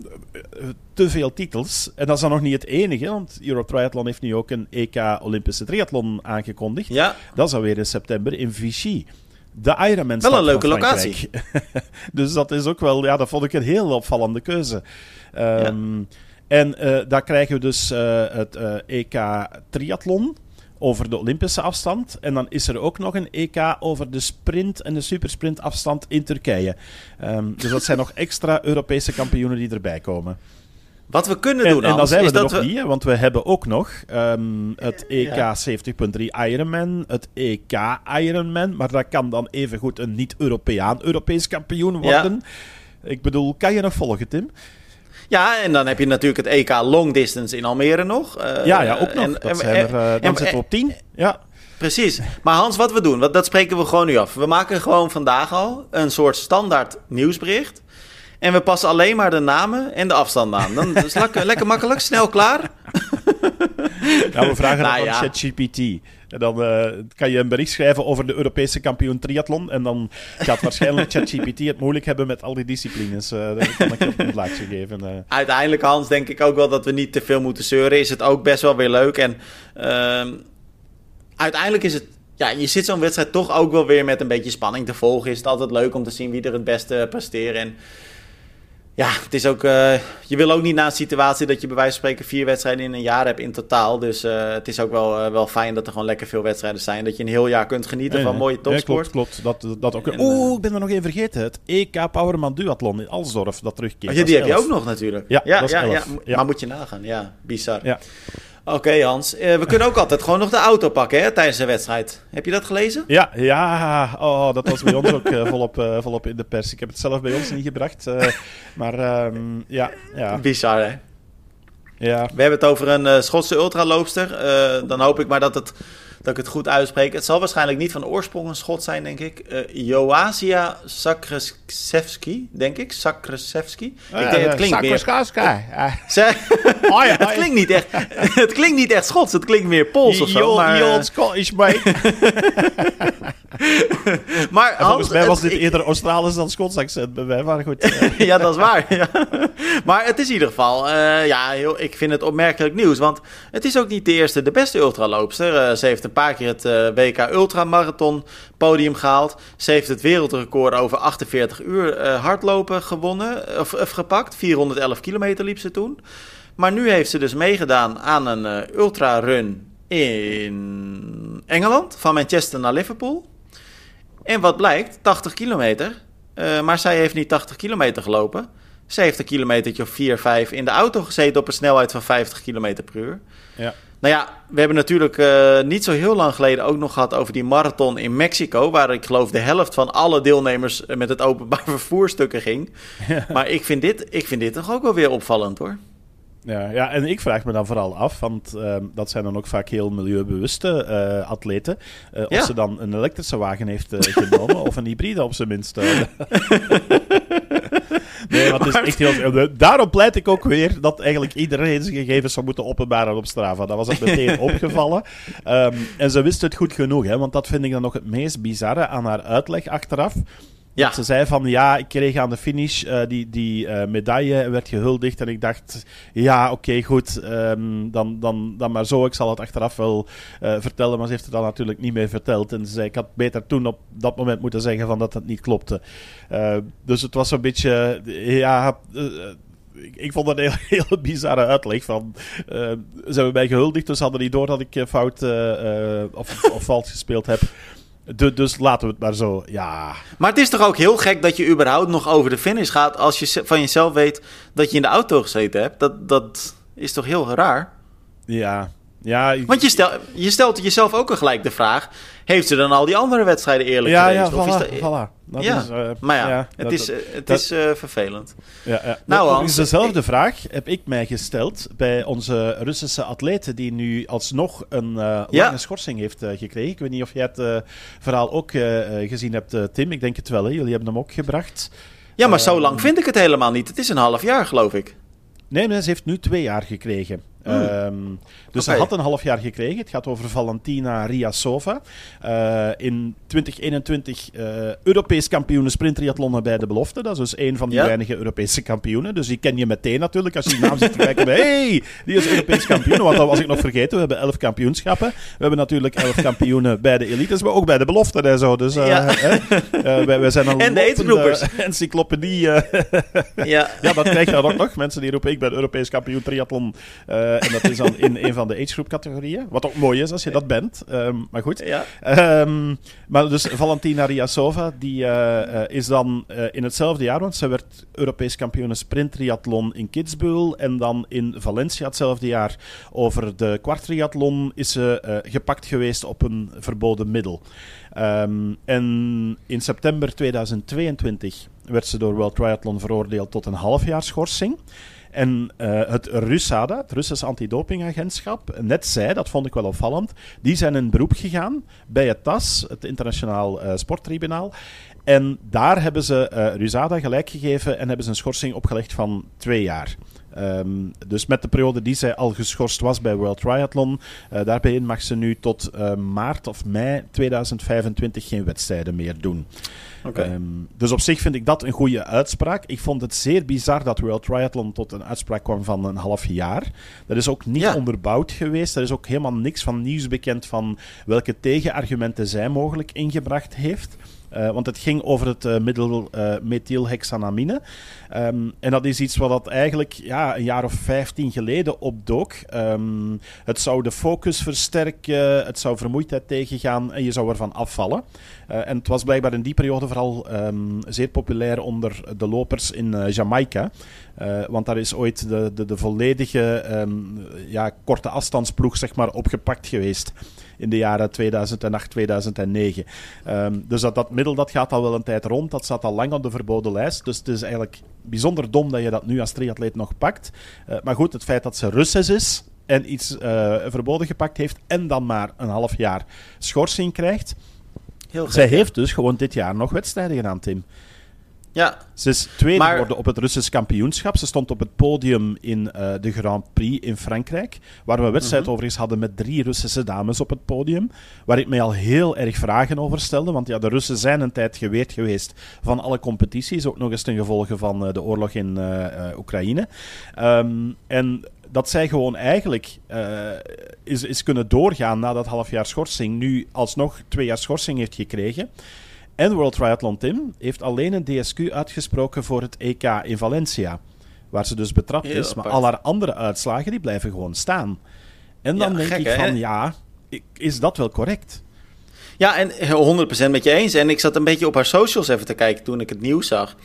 te veel titels. En dat is dan nog niet het enige, want Europe Triathlon heeft nu ook een EK Olympische Triathlon aangekondigd. Ja. Dat is alweer in september in Vichy. De Ironman Wel een leuke locatie. dus dat is ook wel, ja, dat vond ik een heel opvallende keuze. Um, ja. En uh, daar krijgen we dus uh, het uh, EK Triathlon over de Olympische afstand. En dan is er ook nog een EK over de sprint en de supersprint afstand in Turkije. Um, dus dat zijn nog extra Europese kampioenen die erbij komen. Wat we kunnen En, doen, en dan zijn we er nog we... niet, want we hebben ook nog ehm, het EK Ja. 70.3 Ironman, het EK Ironman, maar dat kan dan evengoed een niet-Europeaan Europees kampioen worden. Ik bedoel, kan je nog volgen, Tim? Ja, en dan heb je natuurlijk het EK Long Distance in Almere nog. Eh, ja, ja, ook nog. en- dat zijn er, eh, dan en- zitten we op 10. Ja. Precies. Maar Hans, wat we doen, dat spreken we gewoon nu af. We maken gewoon vandaag al een soort standaard nieuwsbericht. En we passen alleen maar de namen en de afstand aan. Dan is het lekker, lekker makkelijk, snel klaar. Ja, we vragen Nou dan ja. aan ChatGPT. En dan eh, kan je een bericht schrijven over de Europese kampioen triathlon. En dan gaat waarschijnlijk ChatGPT het moeilijk hebben met al die disciplines. Dat kan ik je op een plaatje geven. eh. Uiteindelijk, Hans, denk ik ook wel dat we niet te veel moeten zeuren. Is het ook best wel weer leuk. En ehm, uiteindelijk is het... Ja, je zit zo'n wedstrijd toch ook wel weer met een beetje spanning te volgen. Is het altijd leuk om te zien wie er het beste presteert. En ja, het is ook... eh, je wil ook niet na een situatie dat je bij wijze van spreken vier wedstrijden in een jaar hebt in totaal. Dus eh, het is ook wel, eh, wel fijn dat er gewoon lekker veel wedstrijden zijn. Dat je een heel jaar kunt genieten Nee, van nee. mooie Ja, topsport. klopt, klopt. Dat, dat ook. En, Oeh, eh, ik ben er nog één vergeten. Het EK Powerman Duathlon in Alsdorf, dat terugkeert. Oh, ja, die heb je ook nog natuurlijk. Ja, ja, dat is ja, elf. ja. Ja. Maar moet je nagaan, ja, bizar. Ja. Oké Hans, Eh, we kunnen ook altijd gewoon nog de auto pakken hè, tijdens de wedstrijd. Heb je dat gelezen? Ja, ja. Oh, dat was bij ons ook eh, volop, eh, volop in de pers. Ik heb het zelf bij ons niet gebracht. maar ehm, ja, ja, Bizar hè. ja. We hebben het over een Schotse ultraloopster. Dan hoop ik maar dat, het, dat ik het goed uitspreek. Het zal waarschijnlijk niet van oorsprong een Schot zijn, denk ik. Eh Joasia Sakraszewski, denk ik. Sakraszewski. ik denk, het klinkt meer... Ja, het, klinkt niet echt, het klinkt niet echt Schots, het klinkt meer Pools of zo. Maar, eh, Scottish mate. maar En volgens mij was dit eerder Australisch dan Schots accent bij mij. Maar goed. eh, ja, dat is waar. Ja. Maar het is in ieder geval, eh, ja, heel, ik vind het opmerkelijk nieuws. Want het is ook niet de eerste, de beste ultraloopster. Eh, ze heeft een paar keer het eh, WK Ultramarathon podium gehaald. Ze heeft het wereldrecord over 48 uur eh, hardlopen gewonnen, of, gepakt. 411 kilometer liep ze toen. Maar nu heeft ze dus meegedaan aan een eh, ultrarun in Engeland, van Manchester naar Liverpool. En wat blijkt, 80 kilometer. Maar zij heeft niet 80 kilometer gelopen. Ze heeft een kilometertje of 4, 5 in de auto gezeten op een snelheid van 50 kilometer per uur. ja. Nou ja, we hebben natuurlijk eh, niet zo heel lang geleden ook nog gehad over die marathon in Mexico. Waar ik geloof de helft van alle deelnemers eh, met het openbaar vervoer stukken ging. Ja. Maar ik vind, dit, ik vind dit toch ook wel weer opvallend hoor. Ja, ja, en ik vraag me dan vooral af, want ehm, dat zijn dan ook vaak heel milieubewuste eh, atleten, Ja. of ze dan een elektrische wagen heeft genomen of een hybride op zijn minst. nee, want het is echt heel... eh, Daarom pleit ik ook weer dat eigenlijk iedereen zijn gegevens zou moeten openbaren op Strava. Dat was het meteen opgevallen. Ehm, en ze wist het goed genoeg, hè, want dat vind ik dan nog het meest bizarre aan haar uitleg achteraf. Ja, Ze zei van ja, ik kreeg aan de finish eh, die, die eh, medaille werd gehuldigd. En ik dacht, ja, oké, goed. ehm, dan, dan, dan maar zo. Ik zal het achteraf wel eh, vertellen. Maar ze heeft het dan natuurlijk niet meer verteld. En ze zei, ik had beter toen op dat moment moeten zeggen van dat het niet klopte. Dus het was een beetje, ja. ik, vond dat een heel, heel bizarre uitleg van... eh, ze hebben mij gehuldigd, dus hadden die door dat ik fout of, of vals gespeeld heb. Du- dus laten we het maar zo, ja... maar het is toch ook heel gek dat je überhaupt nog over de finish gaat als je van jezelf weet dat je in de auto gezeten hebt. Dat, dat is toch heel raar? Ja, ja, Want je, stel, je stelt jezelf ook al gelijk de vraag: heeft ze dan al die andere wedstrijden eerlijk ja, ja, geweest? Of is dat- voilà. Dat ja, is, eh, maar ja, het dat- is, eh, het dat- is eh, vervelend. Ja, ja. Nou, Hans, dezelfde vraag heb ik mij gesteld bij onze Russische atleet die nu alsnog een Ja. lange schorsing heeft gekregen. Ik weet niet of jij het verhaal ook gezien hebt, Tim. Ik denk het wel, hè? jullie hebben hem ook gebracht. Ja, maar zo Ehm, lang vind ik het helemaal niet. Het is een half jaar, geloof ik. Nee, nee, ze heeft nu twee jaar gekregen. Hmm. Ehm, dus Oké. ze had een half jaar gekregen. Het gaat over Valentina Riasova. Eh, in 2021 eh, Europees kampioene sprinttriathlonnen bij de belofte. Dat is dus een van die Ja. weinige Europese kampioenen. Dus die ken je meteen natuurlijk. Als je die naam ziet kijken, hey, die is Europees kampioen. Want dat was ik nog vergeten. We hebben elf kampioenschappen. We hebben natuurlijk elf kampioenen bij de elites, maar ook bij de belofte en zo. Dus eh, Ja. wij, wij zijn een En de encyclopedie. Ja. ja, dat krijg je dan ook nog. Mensen die roepen, ik ben Europees kampioen triathlon. Eh, Uh, en dat is dan in een van de age group categorieën. Wat ook mooi is als je dat bent. Um, maar goed. Ja. Um, maar dus Valentina Riasova, die uh, is dan in hetzelfde jaar, want ze werd Europees kampioen sprint triathlon in Kitzbühel. En dan in Valencia hetzelfde jaar over de kwartriathlon is ze gepakt geweest op een verboden middel. Um, en in september 2022 werd ze door World Triathlon veroordeeld tot een halfjaar schorsing. En uh, het RUSADA, het Russische antidopingagentschap, net zij, dat vond ik wel opvallend, die zijn in beroep gegaan bij het TAS, het Internationaal uh, Sporttribunaal. En daar hebben ze uh, RUSADA gelijk gegeven en hebben ze een schorsing opgelegd van twee jaar. Um, dus met de periode die zij al geschorst was bij World Triathlon, uh, daarbij mag ze nu tot uh, maart of mei 2025 geen wedstrijden meer doen. Okay. Um, dus op zich vind ik dat een goede uitspraak. Ik vond het zeer bizar dat World Triathlon tot een uitspraak kwam van een half jaar. Dat is ook niet ja. onderbouwd geweest. Er is ook helemaal niks van nieuws bekend van welke tegenargumenten zij mogelijk ingebracht heeft. Uh, want het ging over het uh, middel uh, methylhexanamine. Um, en dat is iets wat dat eigenlijk ja, een jaar of vijftien geleden opdook. Um, het zou de focus versterken, het zou vermoeidheid tegengaan en je zou ervan afvallen. en het was blijkbaar in die periode vooral um, zeer populair onder de lopers in Jamaica. want daar is ooit de, de, de volledige ja, korte afstandsploeg zeg maar, opgepakt geweest in de jaren 2008, 2009. Um, dus dat, dat middel dat gaat al wel een tijd rond. Dat staat al lang op de verboden lijst. Dus het is eigenlijk bijzonder dom dat je dat nu als triatleet nog pakt. Uh, maar goed, het feit dat ze Russes is en iets uh, verboden gepakt heeft en dan maar een half jaar schorsing krijgt. Heel Zij heeft dus gewoon dit jaar nog wedstrijden gedaan, Tim. Ja. Ze is tweede geworden op het Russisch kampioenschap. Ze stond op het podium in uh, de Grand Prix in Frankrijk. Waar we een wedstrijd mm -hmm. overigens hadden met drie Russische dames op het podium. Waar ik mij al heel erg vragen over stelde. Want ja, de Russen zijn een tijd geweerd geweest van alle competities. Ook nog eens ten gevolge van uh, de oorlog in uh, Oekraïne. Um, en dat zij gewoon eigenlijk uh, is, is kunnen doorgaan na dat half jaar schorsing. Nu alsnog twee jaar schorsing heeft gekregen. En World Triathlon Tim heeft alleen een DSQ uitgesproken voor het EK in Valencia. Waar ze dus betrapt Heel is. Maar al haar andere uitslagen die blijven gewoon staan. En dan ja, denk gek, ik van, hè? ja, is dat wel correct? Ja, en 100% met je eens. En ik zat een beetje op haar socials even te kijken toen ik het nieuws zag.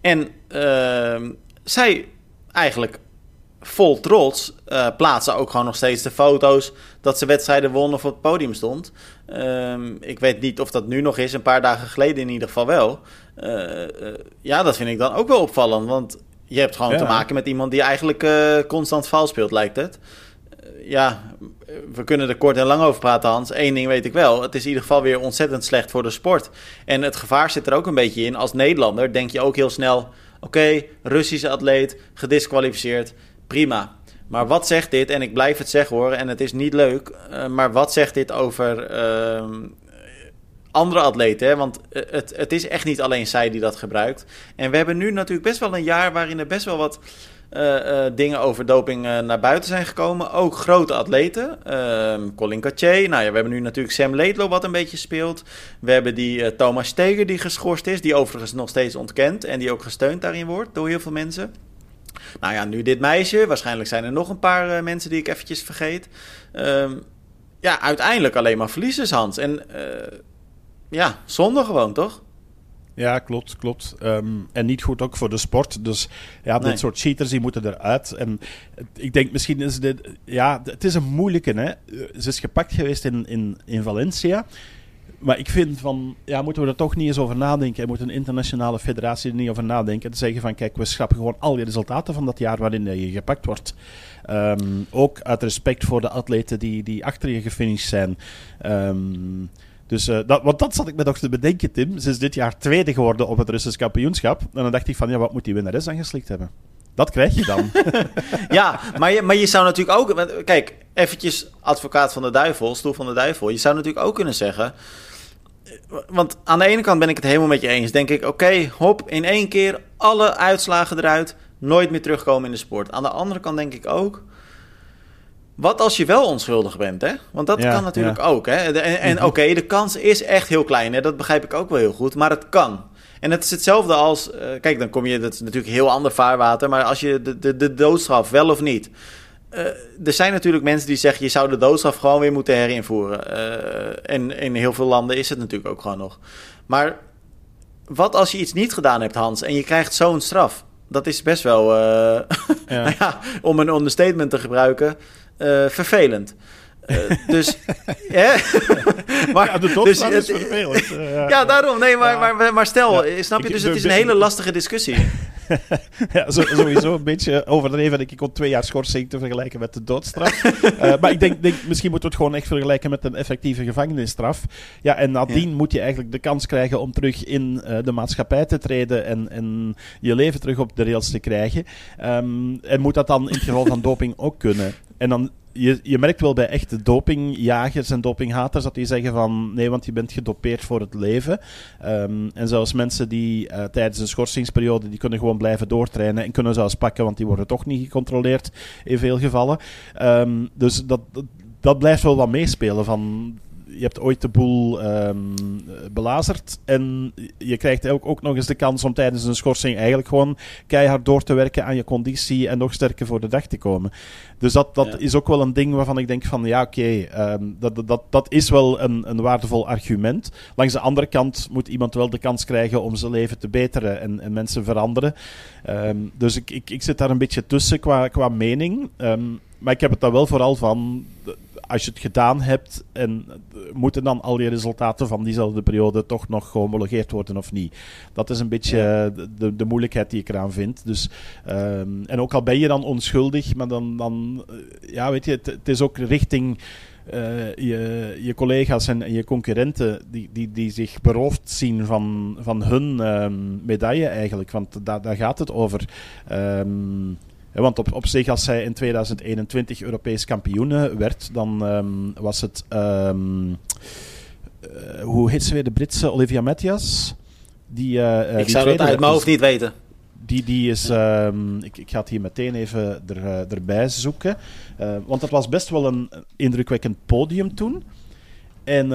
En uh, zij eigenlijk vol trots uh, plaatsen ook gewoon nog steeds de foto's dat ze wedstrijden won of op het podium stond. Um, ik weet niet of dat nu nog is, een paar dagen geleden in ieder geval wel. Uh, uh, ja, dat vind ik dan ook wel opvallend, want je hebt gewoon ja. te maken met iemand die eigenlijk constant vals speelt, lijkt het. ja, we kunnen er kort en lang over praten, Hans. Eén ding weet ik wel. Het is in ieder geval weer ontzettend slecht voor de sport. En het gevaar zit er ook een beetje in. Als Nederlander denk je ook heel snel... Oké, okay, Russische atleet, gedisqualificeerd prima. Maar wat zegt dit, en ik blijf het zeggen hoor, en het is niet leuk, uh, maar wat zegt dit over uh, andere atleten? Want eh, het, het is echt niet alleen zij die dat gebruikt. En we hebben nu natuurlijk best wel een jaar waarin er best wel wat uh, dingen over doping naar buiten zijn gekomen. Ook grote atleten. Ehm, Colin Caché. Nou ja, we hebben nu natuurlijk Sam Laidlow wat een beetje speelt. We hebben die Thomas Steger die geschorst is, die overigens nog steeds ontkent en die ook gesteund daarin wordt door heel veel mensen. Nou ja, nu dit meisje. Waarschijnlijk zijn er nog een paar uh, mensen die ik eventjes vergeet. Um, ja, uiteindelijk alleen maar verliezers, Hans. En uh, ja, zonde gewoon, toch? Ja, klopt, klopt. Um, en niet goed ook voor de sport. Dus ja, nee. dit soort cheaters die moeten eruit. En ik denk misschien is dit... Ja, het is een moeilijke, hè. Ze is gepakt geweest in, in, in Valencia. Maar ik vind van, ja, moeten we er toch niet eens over nadenken? Moet een internationale federatie er niet over nadenken. Te zeggen van, kijk, we schrappen gewoon al die resultaten van dat jaar waarin je gepakt wordt. Um, ook uit respect voor de atleten die, die achter je gefinished zijn. Um, dus uh, dat, want dat zat ik me nog te bedenken, Tim. Ze is dit jaar tweede geworden op het Russisch kampioenschap. En dan dacht ik van, ja, wat moet die winnares aangeslikt hebben? Dat krijg je dan. ja, maar je, maar je zou natuurlijk ook... Kijk, eventjes advocaat van de duivel, stoel van de duivel. Je zou natuurlijk ook kunnen zeggen want aan de ene kant ben ik het helemaal met je eens. Denk ik, oké, okay, hop, in één keer alle uitslagen eruit. Nooit meer terugkomen in de sport. Aan de andere kant denk ik ook. Wat als je wel onschuldig bent, hè? Want dat ja, kan natuurlijk ja. ook, hè? En, en mm-hmm. oké, okay, de kans is echt heel klein, hè? Dat begrijp ik ook wel heel goed. Maar het kan. En het is hetzelfde als... Uh, kijk, dan kom je... Dat is natuurlijk heel ander vaarwater. Maar als je de, de, de doodstraf, wel of niet... er zijn natuurlijk mensen die zeggen... je zou de doodstraf gewoon weer moeten herinvoeren. en in heel veel landen is het natuurlijk ook gewoon nog. Maar wat als je iets niet gedaan hebt, Hans... en je krijgt zo'n straf? Dat is best wel, ja. nou ja, om een understatement te gebruiken, vervelend. Dus. ja, maar, ja, de dus, is vervelend. Ja, daarom. Nee, maar, maar, maar stel, snap je? Dus het is een hele lastige discussie. ja, sowieso een beetje overdreven. Ik kon twee jaar schorsing te vergelijken met de doodstraf. uh, maar ik denk, denk, misschien moeten we het gewoon echt vergelijken met een effectieve gevangenisstraf. Ja, en nadien moet je eigenlijk de kans krijgen om terug in uh, de maatschappij te treden en, en je leven terug op de rails te krijgen. Um, en moet dat dan in het geval van doping ook kunnen. En dan je, je merkt wel bij echte dopingjagers en dopinghaters dat die zeggen van nee, want je bent gedopeerd voor het leven. Um, en zelfs mensen die uh, tijdens een schorsingsperiode die kunnen gewoon blijven doortrainen en kunnen zelfs pakken, want die worden toch niet gecontroleerd in veel gevallen. Um, dus dat, dat, dat blijft wel wat meespelen van je hebt ooit de boel um, belazerd. En je krijgt ook, ook nog eens de kans om tijdens een schorsing eigenlijk gewoon keihard door te werken aan je conditie en nog sterker voor de dag te komen. Dus dat, dat is ook wel een ding waarvan ik denk van ja, oké, okay, um, dat, dat, dat is wel een, een waardevol argument. Langs de andere kant moet iemand wel de kans krijgen om zijn leven te beteren en, en mensen veranderen. Um, dus ik, ik, ik zit daar een beetje tussen qua, qua mening. maar ik heb het dan wel vooral van als je het gedaan hebt, en moeten dan al je resultaten van diezelfde periode toch nog gehomologeerd worden of niet? Dat is een beetje de, de moeilijkheid die ik eraan vind. Dus, um, en ook al ben je dan onschuldig, maar dan, dan eh, ja, weet je, het, het is ook richting. Uh, je, je collega's en, en, je concurrenten die, die, die zich beroofd zien van, van hun um, medaille eigenlijk. Want da, daar gaat het over. Um, want op, op zich, als zij in 2021 Europees kampioen werd, dan um, was het. Um, uh, hoe heet ze weer? De Britse Olivia Mathias. Die, uh, ik zou dat uit mijn hoofd niet weten. Die, die is. Um, ik, ik ga het hier meteen even er, erbij zoeken. want dat was best wel een indrukwekkend podium toen. En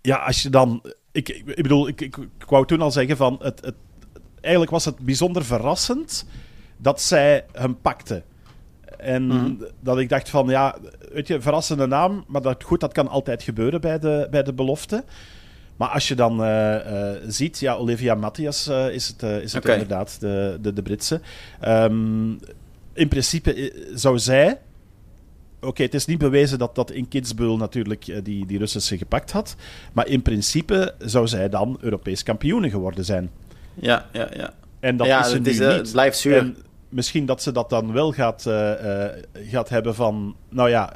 ja, als je dan. Ik, ik, ik bedoel, ik, ik, ik, wou toen al zeggen van. Het, het, eigenlijk was het bijzonder verrassend dat zij hem pakte. En mhm. dat ik dacht van, ja, weet je, verrassende naam, maar dat, goed, dat kan altijd gebeuren bij de, bij de belofte. Maar als je dan uh, uh, ziet, ja, Olivia Matthias uh, is het, is het okay. inderdaad, de, de, de Britse. Um, in principe zou zij... Oké, okay, het is niet bewezen dat dat in Kitzbühel natuurlijk die, die Russische gepakt had. Maar in principe zou zij dan Europees kampioene geworden zijn. Ja, ja, ja. En dat ja, is het, is, niet. het blijft zuur. En misschien dat ze dat dan wel gaat, uh, uh, gaat hebben van... Nou ja,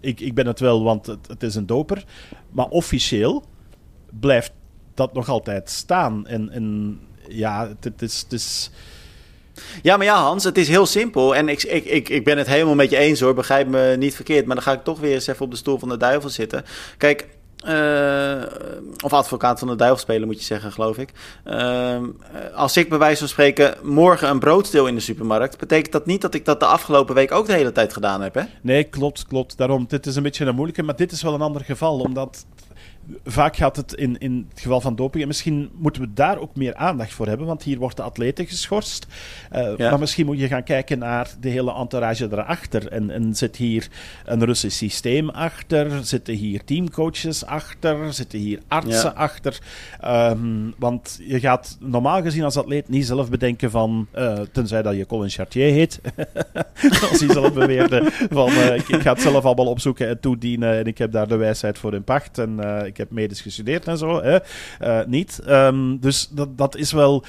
ik, ik ben het wel, want het, het is een doper. Maar officieel blijft dat nog altijd staan. En, en ja, het, het is... Het is ja, maar ja, Hans, het is heel simpel. En ik, ik, ik, ik ben het helemaal met je eens hoor. Begrijp me niet verkeerd. Maar dan ga ik toch weer eens even op de stoel van de duivel zitten. Kijk, uh, of advocaat van de duivel spelen, moet je zeggen, geloof ik. Uh, als ik bij wijze van spreken morgen een brood stil in de supermarkt, betekent dat niet dat ik dat de afgelopen week ook de hele tijd gedaan heb, hè? Nee, klopt, klopt. Daarom, dit is een beetje een moeilijke, maar dit is wel een ander geval, omdat vaak gaat het in, in het geval van doping. En misschien moeten we daar ook meer aandacht voor hebben. Want hier wordt de atleten geschorst. Uh, ja. Maar misschien moet je gaan kijken naar de hele entourage erachter. En, en zit hier een Russisch systeem achter? Zitten hier teamcoaches achter? Zitten hier artsen ja. achter? Um, want je gaat normaal gezien als atleet niet zelf bedenken van... Uh, tenzij dat je Colin Chartier heet. als hij zelf beweerde van... Uh, ik, ik, ga het zelf allemaal opzoeken en toedienen. En ik heb daar de wijsheid voor in pacht. En ik heb medisch gestudeerd en zo. Hè? Uh, niet. Um, dus dat, dat is wel.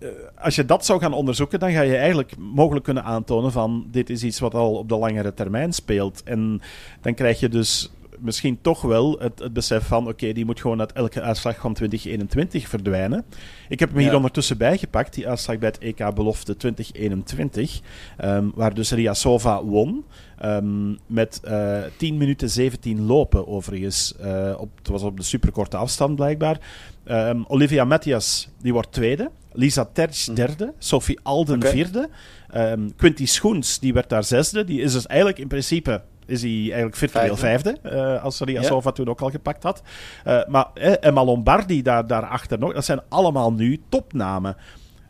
Uh, als je dat zou gaan onderzoeken, dan ga je eigenlijk mogelijk kunnen aantonen van dit is iets wat al op de langere termijn speelt. En dan krijg je dus misschien toch wel het, het besef van: oké, okay, die moet gewoon uit elke uitslag van 2021 verdwijnen. Ik heb hem hier ondertussen bijgepakt, die uitslag bij het EK Belofte 2021, um, waar dus Riasova won. Um, met uh, 10 minuten 17 lopen, overigens. Uh, op, het was op de superkorte afstand blijkbaar. Um, Olivia Matthias die wordt tweede. Lisa Tertsch derde. Mm. Sophie Alden okay. vierde. Um, Quinty Schoens die werd daar zesde. Die is dus eigenlijk in principe is hij eigenlijk virtueel vijfde, vijfde uh, als Ria ja. Sova toen ook al gepakt had. Uh, maar eh, Emma Lombardi daar, daarachter nog, dat zijn allemaal nu topnamen.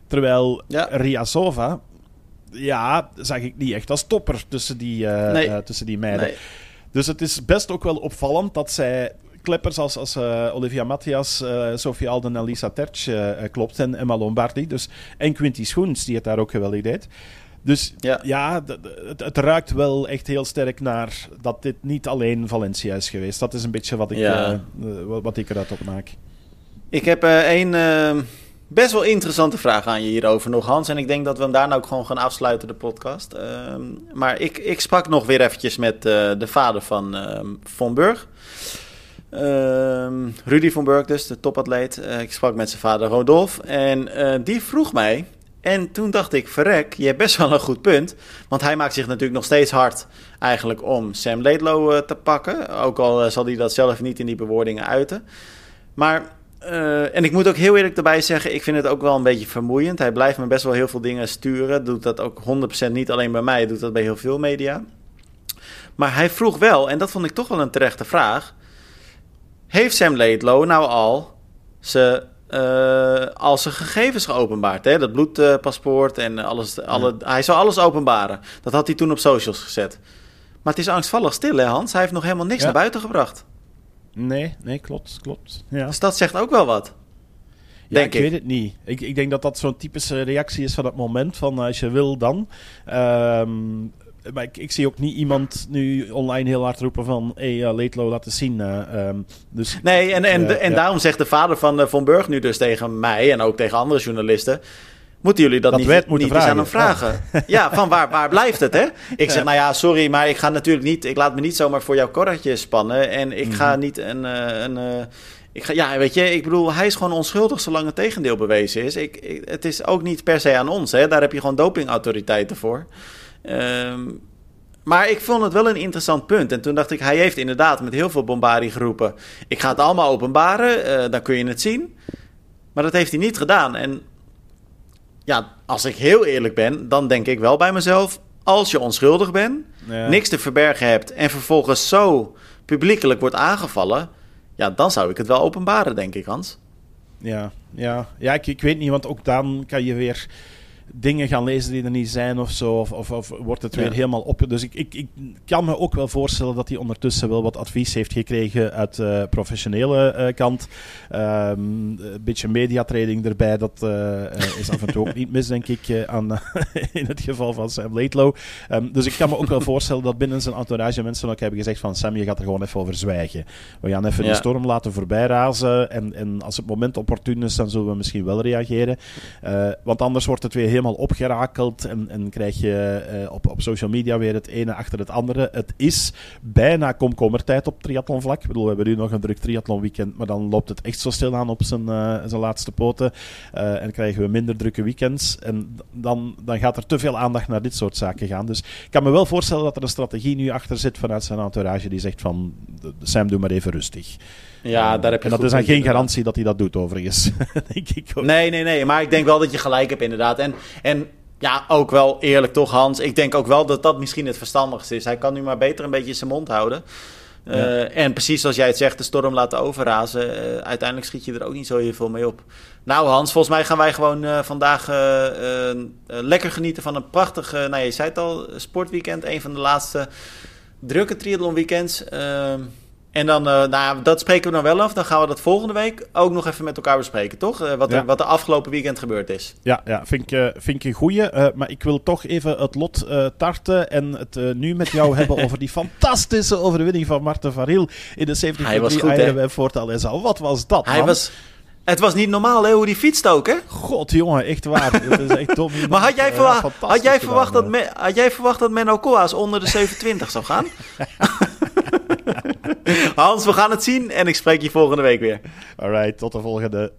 Terwijl ja. Ria Sova ja, zag ik niet echt als topper tussen die, nee. tussen die meiden. Dus het is best ook wel opvallend dat zij kleppers als, als uh, Olivia Matthias, uh, Sophie Alden en Lisa Tertsch uh, klopt. En Emma Lombardi. Dus, en Quinty Schoens, die het daar ook geweldig deed. Dus ja, ja het, het, ruikt wel echt heel sterk naar dat dit niet alleen Valencia is geweest. Dat is een beetje wat ik, ja. wat ik eruit opmaak. Ik heb een best wel interessante vraag aan je hierover nog, Hans. En ik denk dat we hem daarna ook gewoon gaan afsluiten, de podcast. Ehm, maar ik, ik sprak nog weer eventjes met de vader van ehm, Von Burg. Ehm, Rudy van Burg dus, de topatleet. Uh, ik sprak met zijn vader Rodolf en uh, die vroeg mij... En toen dacht ik, verrek, je hebt best wel een goed punt. Want hij maakt zich natuurlijk nog steeds hard eigenlijk om Sam Laidlow uh, te pakken. Ook al zal hij dat zelf niet in die bewoordingen uiten. Maar, en ik moet ook heel eerlijk erbij zeggen, ik vind het ook wel een beetje vermoeiend. Hij blijft me best wel heel veel dingen sturen. Doet dat ook 100% niet alleen bij mij, doet dat bij heel veel media. Maar hij vroeg wel, en dat vond ik toch wel een terechte vraag heeft Sam Laidlow nou al zijn, uh, al zijn gegevens geopenbaard? Hè? Dat bloedpaspoort en alles. Alle, Hij zou alles openbaren. Dat had hij toen op socials gezet. Maar het is angstvallig stil, hè, Hans? Hij heeft nog helemaal niks naar buiten gebracht. Nee, nee, klopt, klopt. Ja. Dus dat zegt ook wel wat. Ja, ik, ik, weet het niet. Ik, ik denk dat dat zo'n typische reactie is van het moment. Van als je wil, dan. Um, maar ik, ik, zie ook niet iemand nu online heel hard roepen van... hé, hey, uh, Leetlo, laten zien. Uh, dus, nee, en, en, uh, en daarom zegt de vader van Von Burg nu dus tegen mij... en ook tegen andere journalisten... Moeten jullie dat, niet, niet eens aan hem vragen? Ja, van waar, waar blijft het, hè? Ik zeg, nou ja, sorry, maar ik ga natuurlijk niet... Ik laat me niet zomaar voor jouw korretje spannen. En ik ga mhm. niet een... een ik ga, ja, weet je, ik bedoel, hij is gewoon onschuldig zolang het tegendeel bewezen is. Ik, ik, het is ook niet per se aan ons, hè? Daar heb je gewoon dopingautoriteiten voor. Um, maar ik vond het wel een interessant punt. En toen dacht ik, hij heeft inderdaad met heel veel bombardie geroepen... ik ga het allemaal openbaren, uh, dan kun je het zien. Maar dat heeft hij niet gedaan. En ja, als ik heel eerlijk ben, dan denk ik wel bij mezelf... als je onschuldig bent, ja. niks te verbergen hebt... en vervolgens zo publiekelijk wordt aangevallen... ja, dan zou ik het wel openbaren, denk ik, Hans. Ja, ja. ja ik, ik weet niet, want ook dan kan je weer dingen gaan lezen die er niet zijn of zo. Of, of, of wordt het weer helemaal op. Dus ik, ik, ik kan me ook wel voorstellen dat hij ondertussen wel wat advies heeft gekregen uit de uh, professionele uh, kant. Um, een beetje mediatraining erbij, dat uh, is af en toe ook niet mis, denk ik, aan, in het geval van Sam Laidlow. Um, dus ik kan me ook wel voorstellen dat binnen zijn entourage mensen ook hebben gezegd van Sam, je gaat er gewoon even over zwijgen. We gaan even ja. de storm laten voorbijrazen en, en als het moment opportun is, dan zullen we misschien wel reageren. want anders wordt het weer helemaal opgerakeld en, en krijg je uh, op, op social media weer het ene achter het andere. Het is bijna komkommertijd op triathlonvlak. Ik bedoel, we hebben nu nog een druk triathlonweekend, maar dan loopt het echt zo stil aan op zijn, uh, zijn laatste poten. Uh, en krijgen we minder drukke weekends. En dan, dan gaat er te veel aandacht naar dit soort zaken gaan. Dus ik kan me wel voorstellen dat er een strategie nu achter zit vanuit zijn entourage die zegt van Sam, doe maar even rustig. Ja, daar heb je en dat is dan geen garantie dat hij dat doet, overigens. denk ik ook. Nee, nee, nee. Maar ik denk wel dat je gelijk hebt, inderdaad. En, en ja, ook wel eerlijk toch, Hans. Ik denk ook wel dat dat misschien het verstandigste is. Hij kan nu maar beter een beetje zijn mond houden. Ja. Uh, en precies zoals jij het zegt, de storm laten overrazen. Uh, uiteindelijk schiet je er ook niet zo heel veel mee op. Nou, Hans, volgens mij gaan wij gewoon uh, vandaag lekker genieten van een prachtig, nou je zei het al, sportweekend. Een van de laatste drukke triathlon weekends. En dan, uh, nou, dat spreken we dan wel af. Dan gaan we dat volgende week ook nog even met elkaar bespreken, toch? Uh, wat, ja. er, wat er afgelopen weekend gebeurd is. Ja, ja vind, ik, uh, vind ik een goeie. maar ik wil toch even het lot tarten en het nu met jou hebben over die fantastische overwinning van Marten Varil in de 73 Ironman Fortaleza. Wat was dat, Hij was... Het was niet normaal hè, hoe die fietst ook, hè? God, jongen, echt waar. dat is echt dom. maar had jij, verwacht, had, jij verwacht dat men, had jij verwacht dat Menno Koas onder de 27 zou gaan? Hans, we gaan het zien en ik spreek je volgende week weer. Alright, tot de volgende.